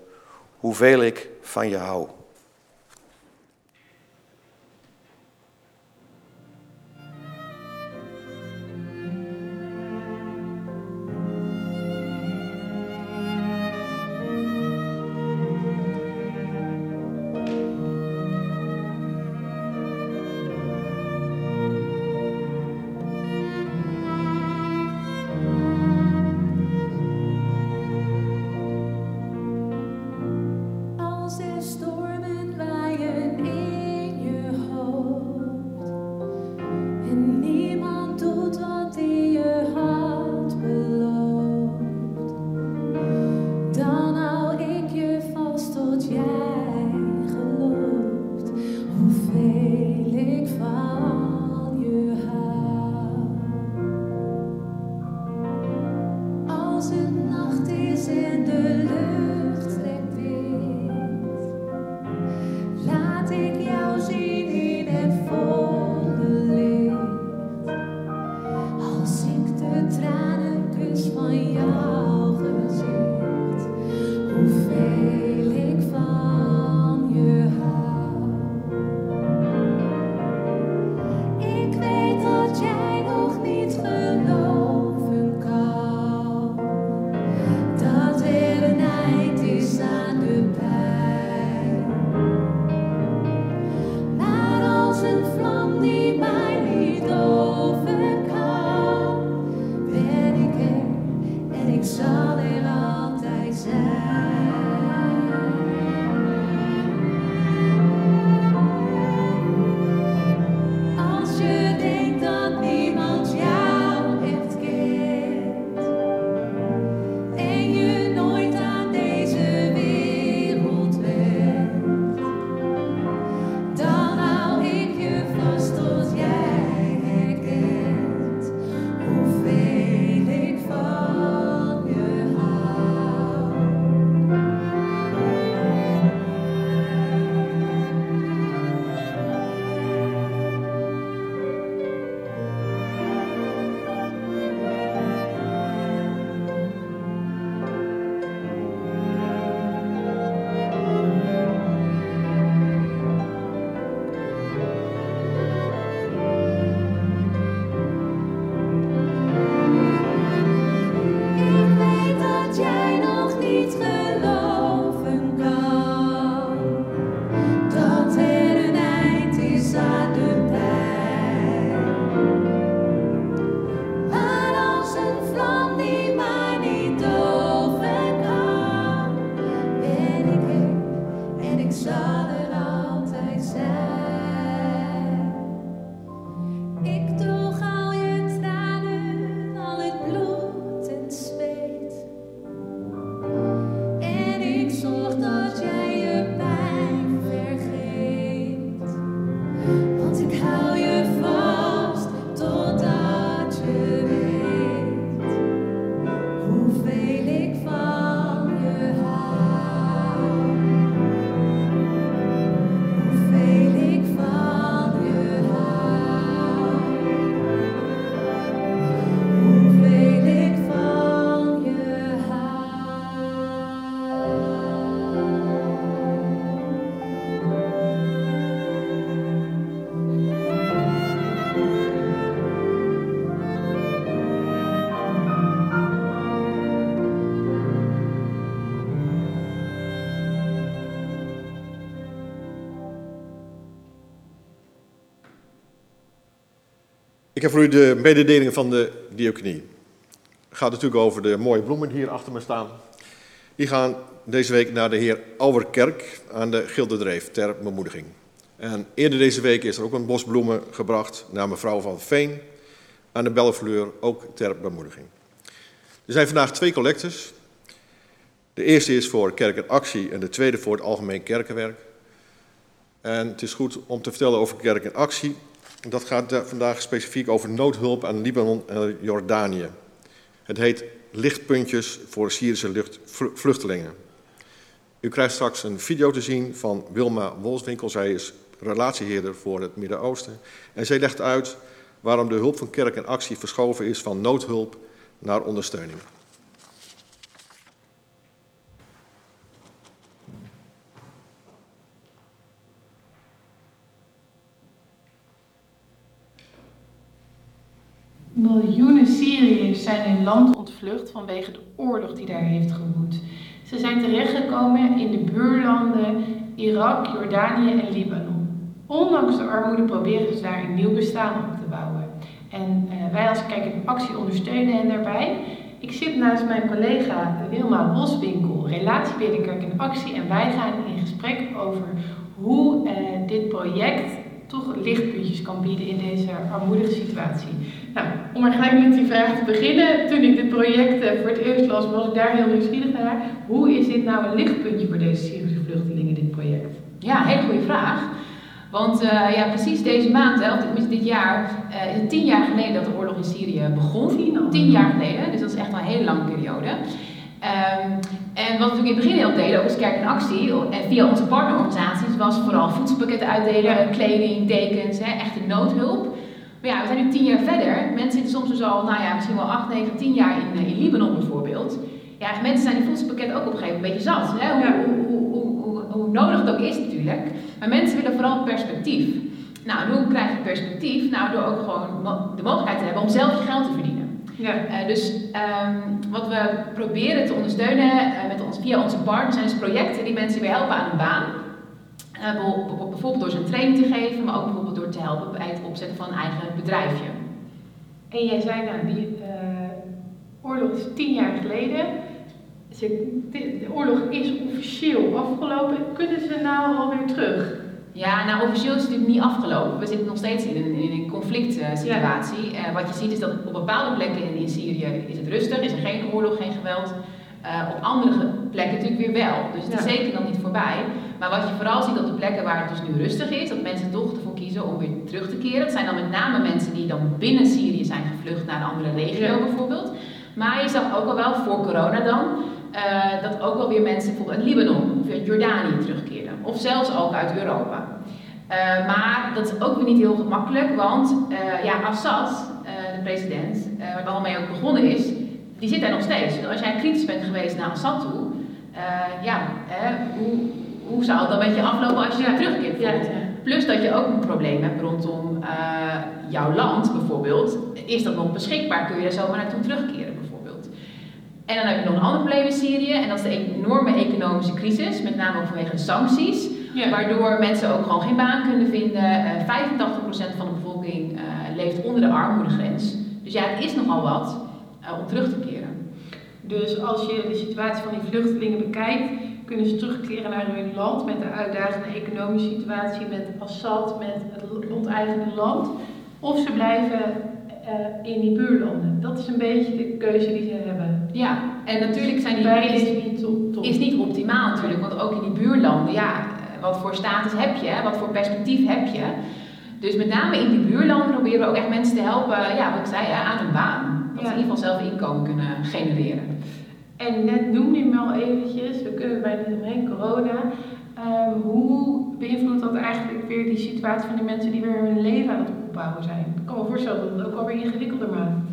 Hoeveel ik van je hou. Ik heb voor u de mededeling van de diaconie. Het gaat natuurlijk over de mooie bloemen hier achter me staan. Die gaan deze week naar de heer Auwerkerk aan de Gilderdreef ter bemoediging. En eerder deze week is er ook een bos bloemen gebracht naar mevrouw van Veen aan de Bellefleur, ook ter bemoediging. Er zijn vandaag twee collectes. De eerste is voor Kerk en Actie en de tweede voor het Algemeen Kerkenwerk. En het is goed om te vertellen over Kerk en Actie. Dat gaat vandaag specifiek over noodhulp aan Libanon en Jordanië. Het heet Lichtpuntjes voor Syrische vluchtelingen. U krijgt straks een video te zien van Wilma Wolswinkel. Zij is relatieheerder voor het Midden-Oosten. En zij legt uit waarom de hulp van kerk en actie verschoven is van noodhulp naar ondersteuning. Miljoenen Syriërs zijn hun land ontvlucht vanwege de oorlog die daar heeft gewoed. Ze zijn terechtgekomen in de buurlanden Irak, Jordanië en Libanon. Ondanks de armoede proberen ze daar een nieuw bestaan op te bouwen. En uh, wij als Kijk in Actie ondersteunen hen daarbij. Ik zit naast mijn collega Wilma Boswinkel, relatiebeheerder in Actie. En wij gaan in gesprek over hoe uh, dit project toch lichtpuntjes kan bieden in deze armoedige situatie. Nou, om maar gelijk met die vraag te beginnen. Toen ik dit project uh, voor het eerst las, was ik daar heel nieuwsgierig naar. Hoe is dit nou een lichtpuntje voor deze Syrische vluchtelingen, dit project? Ja, hele goede vraag. Want uh, ja, precies deze maand, hè, of dit jaar, uh, is het tien jaar geleden dat de oorlog in Syrië begon. Tien, tien jaar geleden, dus dat is echt al een hele lange periode. Um, en wat we in het begin heel deden, ook als Kerk in Actie, en via onze partnerorganisaties, was vooral voedselpakketten uitdelen, kleding, dekens, hè, echte noodhulp. Maar ja, we zijn nu tien jaar verder. Mensen zitten soms dus al, nou ja, misschien wel acht, negen, tien jaar in, in Libanon bijvoorbeeld. Ja, mensen zijn die voedselpakketten ook op een gegeven moment een beetje zat. Hè? Hoe, hoe, hoe, hoe, nodig het ook is natuurlijk. Maar mensen willen vooral perspectief. Nou, en hoe krijg je perspectief? Nou, door ook gewoon de mogelijkheid te hebben om zelf je geld te verdienen. Ja. Uh, dus um, wat we proberen te ondersteunen uh, met ons, via onze partners zijn dus projecten die mensen weer helpen aan een baan. Uh, bijvoorbeeld door ze een training te geven, maar ook te helpen bij het opzetten van een eigen bedrijfje. En jij zei nou, die oorlog is tien jaar geleden. De oorlog is officieel afgelopen. Kunnen ze nou alweer terug? Ja, nou officieel is het natuurlijk niet afgelopen. We zitten nog steeds in een, in een conflict situatie. Ja. Uh, wat je ziet is dat op bepaalde plekken in, in Syrië is het rustig, is er geen oorlog, geen geweld. Uh, op andere plekken natuurlijk weer wel. Dus het is zeker nog niet voorbij. Maar wat je vooral ziet op de plekken waar het dus nu rustig is, dat mensen toch ervoor kiezen om weer terug te keren. Dat zijn dan met name mensen die dan binnen Syrië zijn gevlucht naar een andere regio ja. bijvoorbeeld. Maar je zag ook al wel voor corona dan, uh, dat ook wel weer mensen bijvoorbeeld uit Libanon of uit Jordanië terugkeerden. Of zelfs ook uit Europa. Uh, maar dat is ook weer niet heel gemakkelijk, want ja, Assad, de president, waar het allemaal mee ook begonnen is, die zit daar nog steeds. Dus als jij kritisch bent geweest naar Assad toe, ja, hoe, hoe zou het dan met je aflopen als je ja, terugkeert? Ja, Plus dat je ook een probleem hebt rondom jouw land bijvoorbeeld. Is dat nog beschikbaar? Kun je er zomaar naartoe terugkeren? En dan heb je nog een ander probleem in Syrië, en dat is de enorme economische crisis, met name ook vanwege de sancties, ja. waardoor mensen ook gewoon geen baan kunnen vinden. Uh, eh, 85% van de bevolking uh, leeft onder de armoedegrens. Dus ja, het is nogal wat uh, om terug te keren. Dus als je de situatie van die vluchtelingen bekijkt, kunnen ze terugkeren naar hun land met de uitdagende economische situatie, met Assad, met het onteigende land. Of ze blijven uh, in die buurlanden. Dat is een beetje de keuze die ze hebben. Ja, en natuurlijk zijn die Beide is niet, top. is niet optimaal natuurlijk, want ook in die buurlanden, ja, eh, wat voor status heb je, wat voor perspectief heb je. Dus met name in die buurlanden proberen we ook echt mensen te helpen, ja, wat ik zei, aan een baan. Dat ja. in ieder geval zelf inkomen kunnen genereren. En net noemde je me al eventjes, we kunnen bijna niet omheen, corona. Um, hoe beïnvloedt dat eigenlijk weer die situatie van die mensen die weer hun leven aan het opbouwen zijn? Ik kan me voorstellen dat het ook alweer ingewikkelder maakt.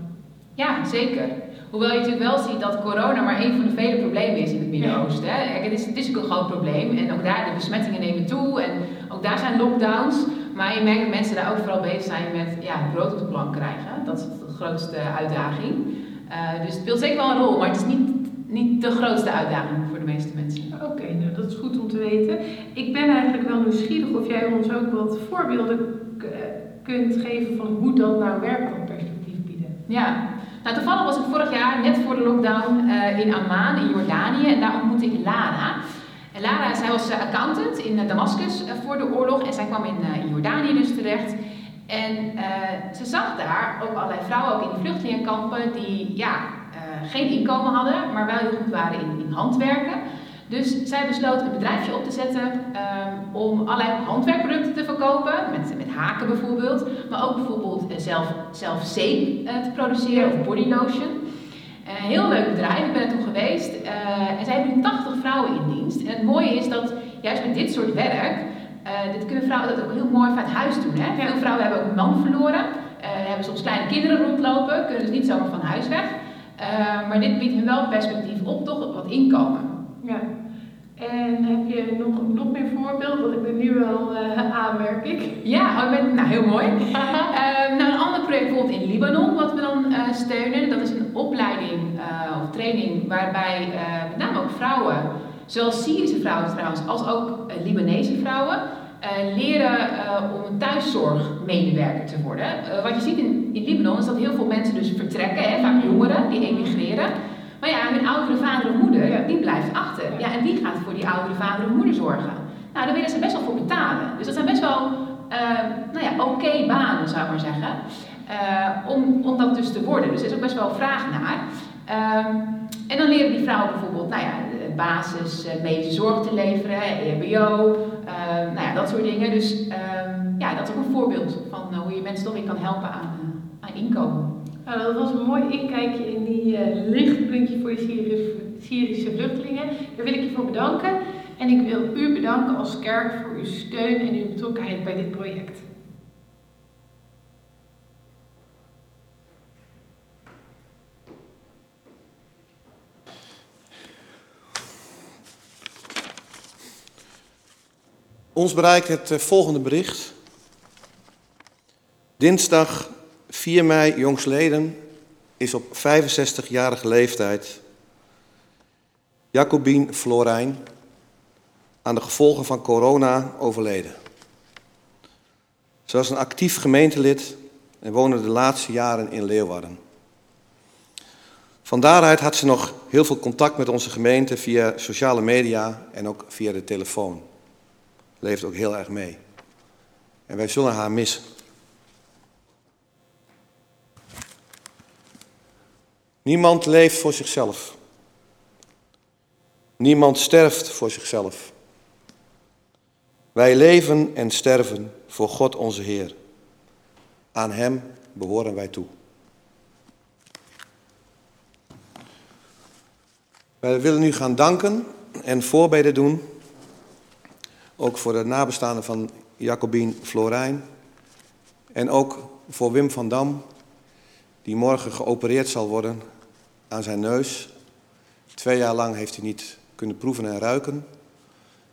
Ja, zeker. Hoewel je natuurlijk wel ziet dat corona maar een van de vele problemen is in het Midden-Oosten. Ja. Het, is, het is ook een groot probleem en ook daar de besmettingen nemen toe en ook daar zijn lockdowns. Maar je merkt dat mensen daar ook vooral bezig zijn met ja, brood op de plank krijgen. Dat is de grootste uitdaging. Uh, dus het speelt zeker wel een rol, maar het is niet, niet de grootste uitdaging voor de meeste mensen. Oké, okay, nou dat is goed om te weten. Ik ben eigenlijk wel nieuwsgierig of jij ons ook wat voorbeelden kunt geven van hoe dat nou werkt Ja, nou toevallig was ik vorig jaar, net voor de lockdown, uh, in Amman in Jordanië en daar ontmoette ik Lara. En Lara, zij was accountant in Damascus voor de oorlog en zij kwam in, in Jordanië dus terecht. En ze zag daar ook allerlei vrouwen, ook in die vluchtelingenkampen, die ja, geen inkomen hadden, maar wel heel goed waren in, in handwerken. Dus zij besloot een bedrijfje op te zetten um, om allerlei handwerkproducten te verkopen, met, met haken bijvoorbeeld, maar ook bijvoorbeeld uh, zelf, zelf zeep te produceren of body lotion. Uh, heel leuk bedrijf, ik ben er toen geweest. en zij hebben nu 80 vrouwen in dienst. En het mooie is dat juist met dit soort werk, dit kunnen vrouwen dat ook heel mooi vanuit huis doen. Hè? Veel vrouwen hebben ook een man verloren, hebben soms kleine kinderen rondlopen, kunnen dus niet zomaar van huis weg. maar dit biedt hen wel perspectief op, toch wat inkomen. Ja. En heb je nog, nog meer voorbeelden? Want ik ben nu wel uh, aanmerk ik. Ja, oh, nou heel mooi. uh, (laughs) nou, een ander project bijvoorbeeld in Libanon, wat we dan uh, steunen. Dat is een opleiding of training waarbij met name ook vrouwen, zowel Syrische vrouwen trouwens, als ook Libanese vrouwen, leren om een thuiszorgmedewerker te worden. wat je ziet in, Libanon is dat heel veel mensen dus vertrekken, hè, vaak jongeren die emigreren. Maar ja, hun oudere vader of moeder, die blijft achter. Ja, en wie gaat voor die oudere vader of moeder zorgen? Nou, daar willen ze best wel voor betalen. Dus dat zijn best wel, nou ja, oké banen, zou ik maar zeggen. Om, om dat dus te worden. Dus er is ook best wel vraag naar. Uh, en dan leren die vrouwen bijvoorbeeld, nou ja, basis uh, medische zorg te leveren, EHBO, ehm, nou ja, dat soort dingen. Dus ehm, ja, dat is ook een voorbeeld van hoe je mensen toch weer kan helpen aan, aan inkomen. Nou, dat was een mooi inkijkje in die lichtpuntje voor de Syrische vluchtelingen. Daar wil ik je voor bedanken. En ik wil u bedanken als kerk voor uw steun en uw betrokkenheid bij dit project. Ons bereikt het eh, volgende bericht. Dinsdag 4 mei jongsleden is op 65-jarige leeftijd Jacobien Florijn aan de gevolgen van corona overleden. Ze was een actief gemeentelid en woonde de laatste jaren in Leeuwarden. Van daaruit had ze nog heel veel contact met onze gemeente via sociale media en ook via de telefoon. Leeft ook heel erg mee. En wij zullen haar missen. Niemand leeft voor zichzelf. Niemand sterft voor zichzelf. Wij leven en sterven voor God onze Heer. Aan Hem behoren wij toe. Wij willen nu gaan danken en voorbeden doen. Ook voor de nabestaanden van Jacobien Florijn. En ook voor Wim van Dam, die morgen geopereerd zal worden aan zijn neus. Twee jaar lang heeft hij niet kunnen proeven en ruiken.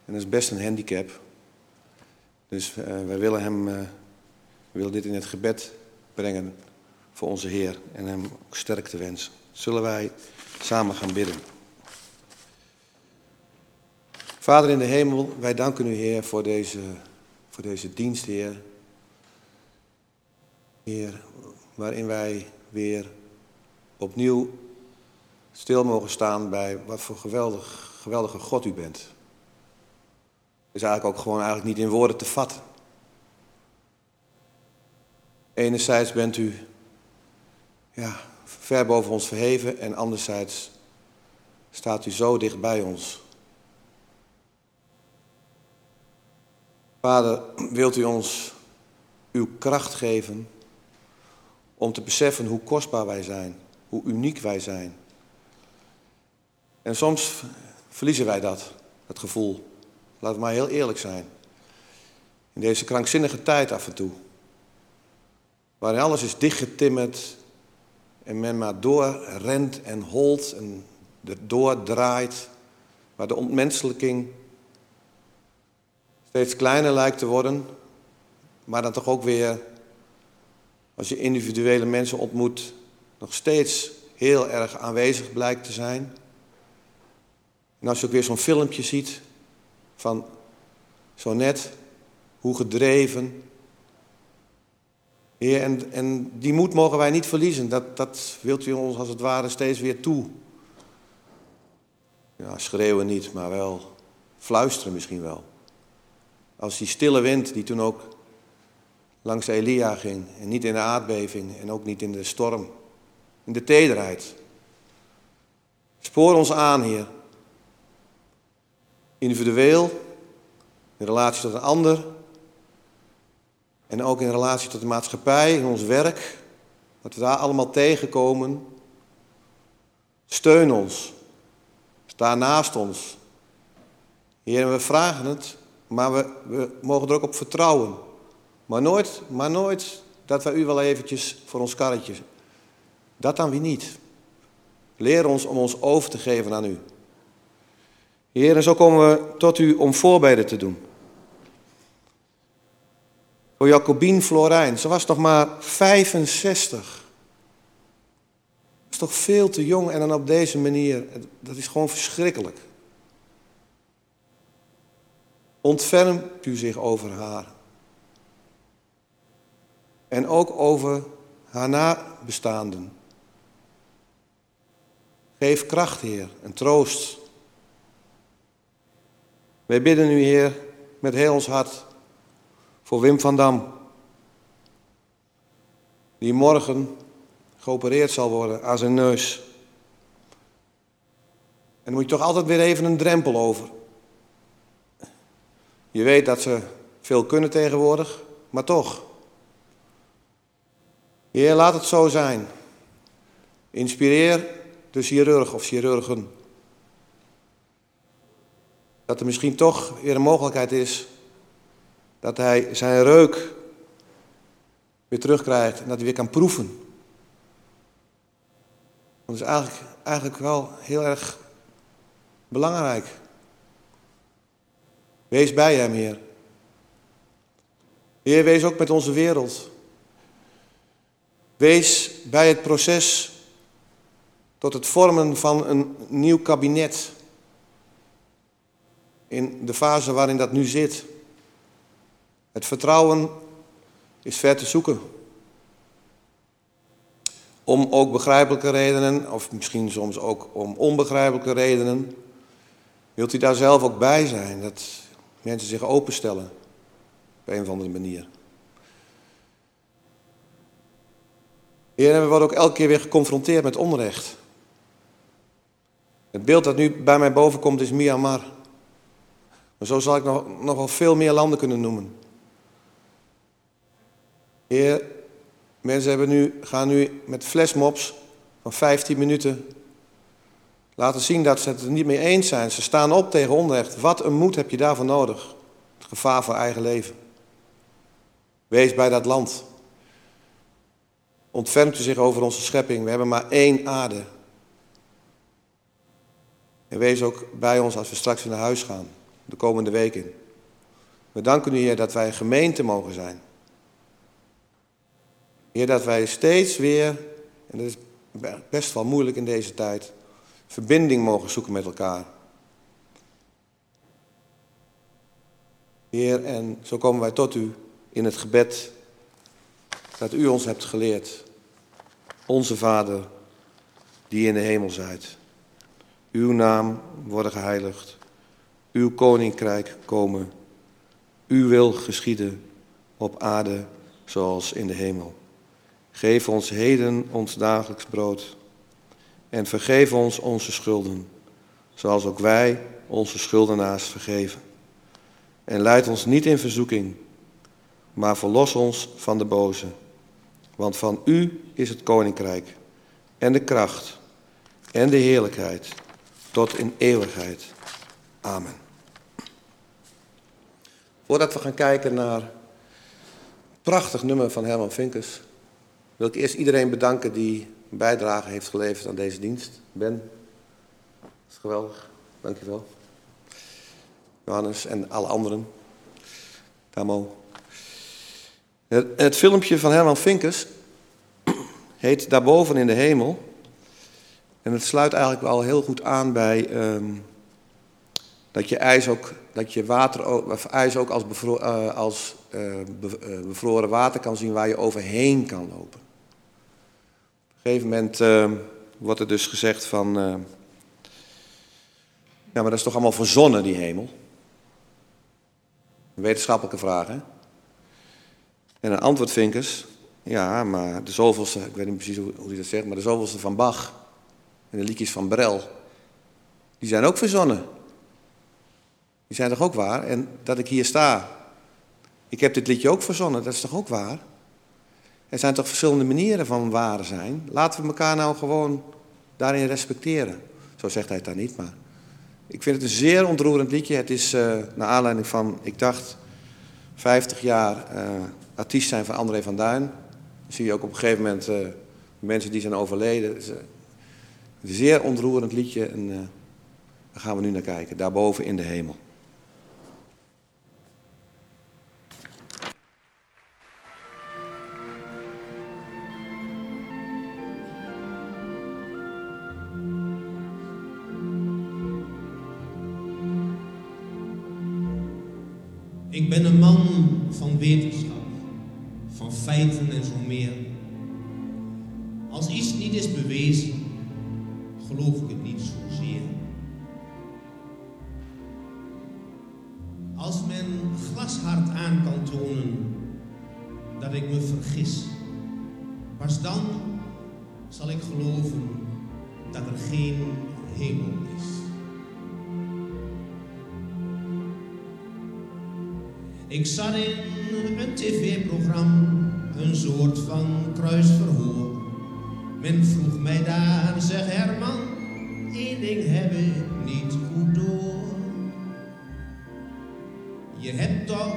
En dat is best een handicap. Dus uh, wij willen hem, uh, willen dit in het gebed brengen voor onze Heer en hem ook sterkte wensen. Zullen wij samen gaan bidden. Vader in de hemel, wij danken u Heer voor deze, voor deze dienst, Heer. Heer, waarin wij weer opnieuw stil mogen staan bij wat voor geweldig, geweldige God u bent. Is eigenlijk ook gewoon eigenlijk niet in woorden te vatten. Enerzijds bent u ja, ver boven ons verheven en anderzijds staat u zo dicht bij ons. Vader, wilt u ons uw kracht geven om te beseffen hoe kostbaar wij zijn, hoe uniek wij zijn. En soms verliezen wij dat, het gevoel. Laten we maar heel eerlijk zijn. In deze krankzinnige tijd af en toe. Waarin alles is dichtgetimmerd en men maar doorrent en holt en doordraait. Waar de ontmenselijking steeds kleiner lijkt te worden. Maar dan toch ook weer, als je individuele mensen ontmoet, nog steeds heel erg aanwezig blijkt te zijn. En als je ook weer zo'n filmpje ziet van zo net hoe gedreven Heer, en, en die moed mogen wij niet verliezen. Dat, dat wilt u ons als het ware steeds weer toe. Ja, schreeuwen niet, maar wel fluisteren misschien wel. Als die stille wind die toen ook langs Elia ging. En niet in de aardbeving en ook niet in de storm. In de tederheid. Spoor ons aan, Heer. Individueel, in relatie tot een ander. En ook in relatie tot de maatschappij, in ons werk. Wat we daar allemaal tegenkomen. Steun ons. Sta naast ons. Heer, we vragen het, maar we, mogen er ook op vertrouwen. Maar nooit, maar nooit dat wij u wel eventjes voor ons karretje. Dat dan wie niet. Leer ons om ons over te geven aan u. Heer, en zo komen we tot u om voorbeden te doen. Voor Jacobien Florijn, ze was nog maar 65. Dat is toch veel te jong en dan op deze manier. Dat is gewoon verschrikkelijk. Ontfermt u zich over haar. En ook over haar nabestaanden. Geef kracht, Heer, en troost. Wij bidden u, Heer, met heel ons hart voor Wim van Dam, die morgen geopereerd zal worden aan zijn neus. En dan moet je toch altijd weer even een drempel over. Je weet dat ze veel kunnen tegenwoordig, maar toch. Heer, laat het zo zijn. Inspireer de chirurg of chirurgen. Dat er misschien toch weer een mogelijkheid is dat hij zijn reuk weer terugkrijgt en dat hij weer kan proeven. Dat is eigenlijk, eigenlijk wel heel erg belangrijk. Wees bij hem, Heer. Heer, wees ook met onze wereld. Wees bij het proces tot het vormen van een nieuw kabinet. In de fase waarin dat nu zit. Het vertrouwen is ver te zoeken. Om ook begrijpelijke redenen, of misschien soms ook om onbegrijpelijke redenen, wilt u daar zelf ook bij zijn. Dat mensen zich openstellen op een of andere manier. Heer, we worden ook elke keer weer geconfronteerd met onrecht. Het beeld dat nu bij mij boven komt is Myanmar. Maar zo zal ik nog, wel veel meer landen kunnen noemen. Heer, mensen hebben nu, gaan nu met flashmobs van 15 minuten laten zien dat ze het er niet mee eens zijn. Ze staan op tegen onrecht. Wat een moed heb je daarvoor nodig? Het gevaar voor eigen leven. Wees bij dat land. Ontfermt u zich over onze schepping. We hebben maar één aarde. En wees ook bij ons als we straks naar huis gaan, de komende weken. We danken u, Heer, dat wij een gemeente mogen zijn. Heer, dat wij steeds weer, en dat is best wel moeilijk in deze tijd, verbinding mogen zoeken met elkaar. Heer, en zo komen wij tot u in het gebed dat u ons hebt geleerd. Onze Vader, die in de hemel zijt. Uw naam worden geheiligd. Uw koninkrijk komen. Uw wil geschieden op aarde zoals in de hemel. Geef ons heden ons dagelijks brood. En vergeef ons onze schulden, zoals ook wij onze schuldenaars vergeven. En leid ons niet in verzoeking, maar verlos ons van de boze. Want van u is het koninkrijk en de kracht en de heerlijkheid tot in eeuwigheid. Amen. Voordat we gaan kijken naar een prachtig nummer van Herman Vinkers, wil ik eerst iedereen bedanken die bijdrage heeft geleverd aan deze dienst. Ben, dat is geweldig. Dankjewel. Johannes en alle anderen. Tamo. Het filmpje van Herman Vinkers (clears throat) heet Daarboven in de hemel. En het sluit eigenlijk wel heel goed aan bij um, dat je ijs ook, dat je water, of ijs ook als, uh, als uh, bevroren water kan zien waar je overheen kan lopen. Een gegeven moment uh, wordt er dus gezegd van, ja maar dat is toch allemaal verzonnen die hemel? Wetenschappelijke vraag hè. En een antwoord vinkers, ja maar de zoveelste, ik weet niet precies hoe, hoe hij dat zegt, maar de zoveelste van Bach en de liedjes van Brel, die zijn ook verzonnen. Die zijn toch ook waar? En dat ik hier sta. Ik heb dit liedje ook verzonnen, dat is toch ook waar? Er zijn toch verschillende manieren van waar zijn? Laten we elkaar nou gewoon daarin respecteren. Zo zegt hij het dan niet, maar ik vind het een zeer ontroerend liedje. Het is uh, naar aanleiding van, ik dacht, 50 jaar uh, artiest zijn van André van Duin. Dan zie je ook op een gegeven moment uh, mensen die zijn overleden. Het is een zeer ontroerend liedje en daar gaan we nu naar kijken, daarboven in de hemel. Ik ben een man van wetenschap, van feiten en zo meer. Als iets niet is bewezen, geloof ik het niet zozeer. Als men glashard aan kan tonen dat ik me vergis, pas dan zal ik geloven dat er geen hemel is. Ik zat in een tv-programma, een soort van kruisverhoor. Men vroeg mij daar, zeg Herman, één ding heb ik niet goed door. Je hebt toch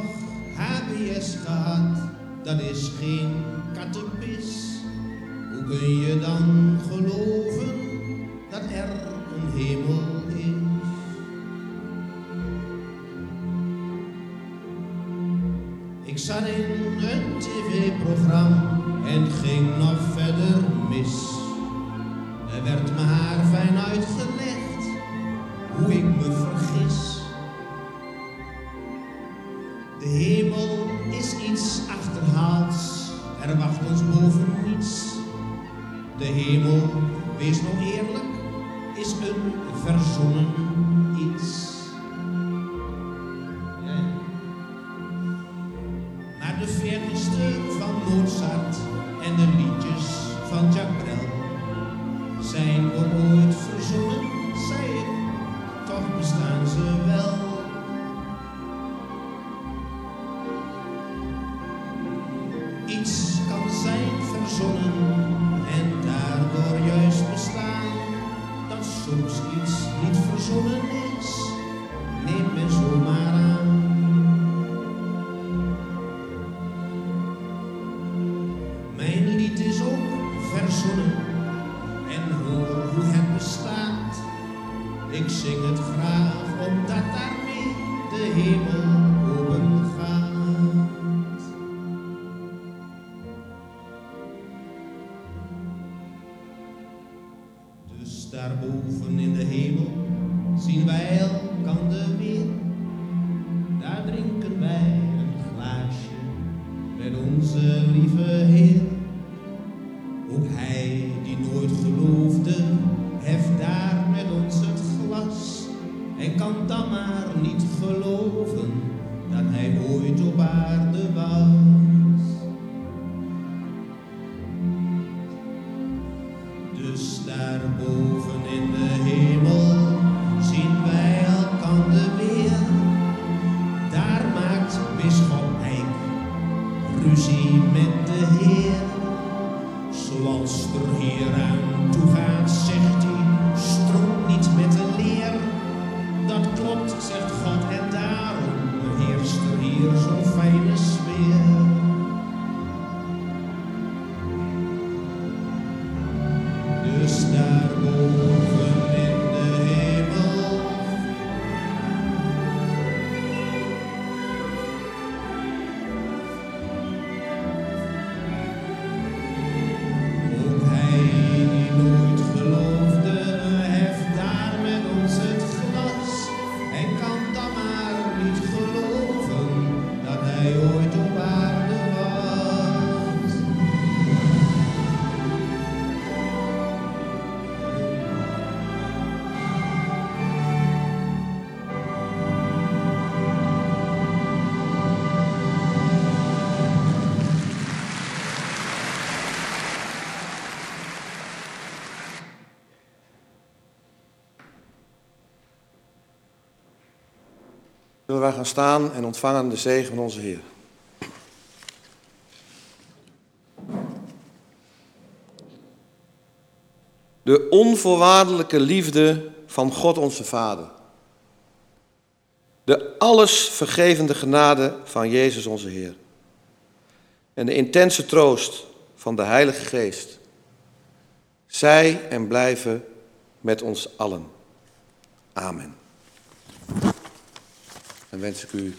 HBS gehad, dat is geen kattenpis. Hoe kun je dan geloven dat er een hemel In een tv-programma en ging nog verder mis. Er werd me haar fijn uitgelegd hoe ik me vergis. De hemel is iets achterhaalds, er wacht ons boven niets. De hemel, wees nog eerlijk, ooit op aarde Zullen wij gaan staan en ontvangen de zegen van onze Heer. De onvoorwaardelijke liefde van God onze Vader. De alles vergevende genade van Jezus onze Heer. En de intense troost van de Heilige Geest. Zij en blijven met ons allen. Amen. Dan wens ik u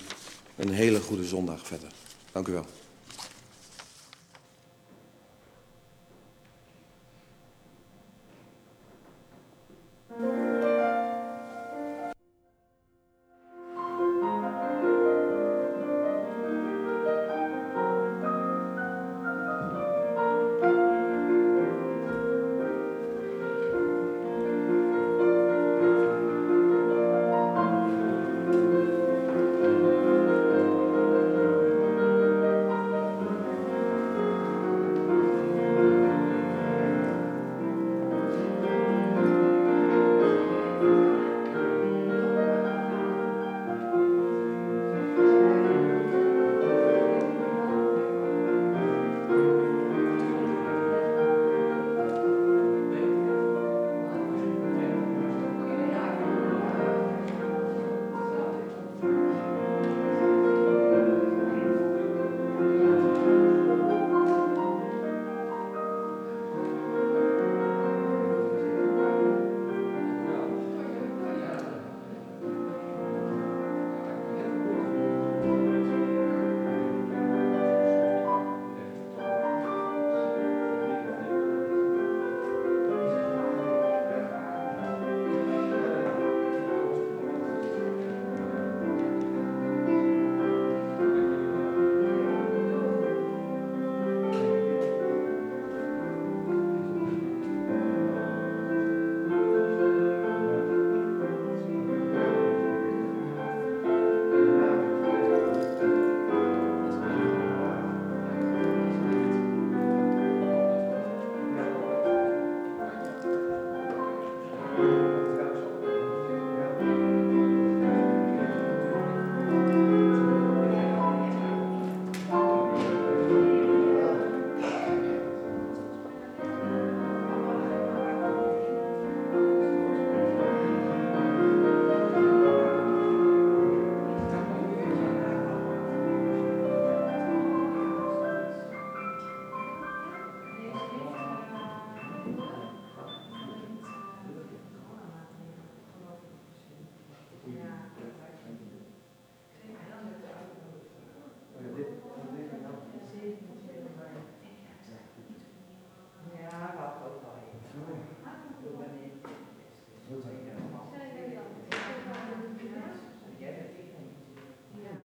een hele goede zondag verder. Dank u wel.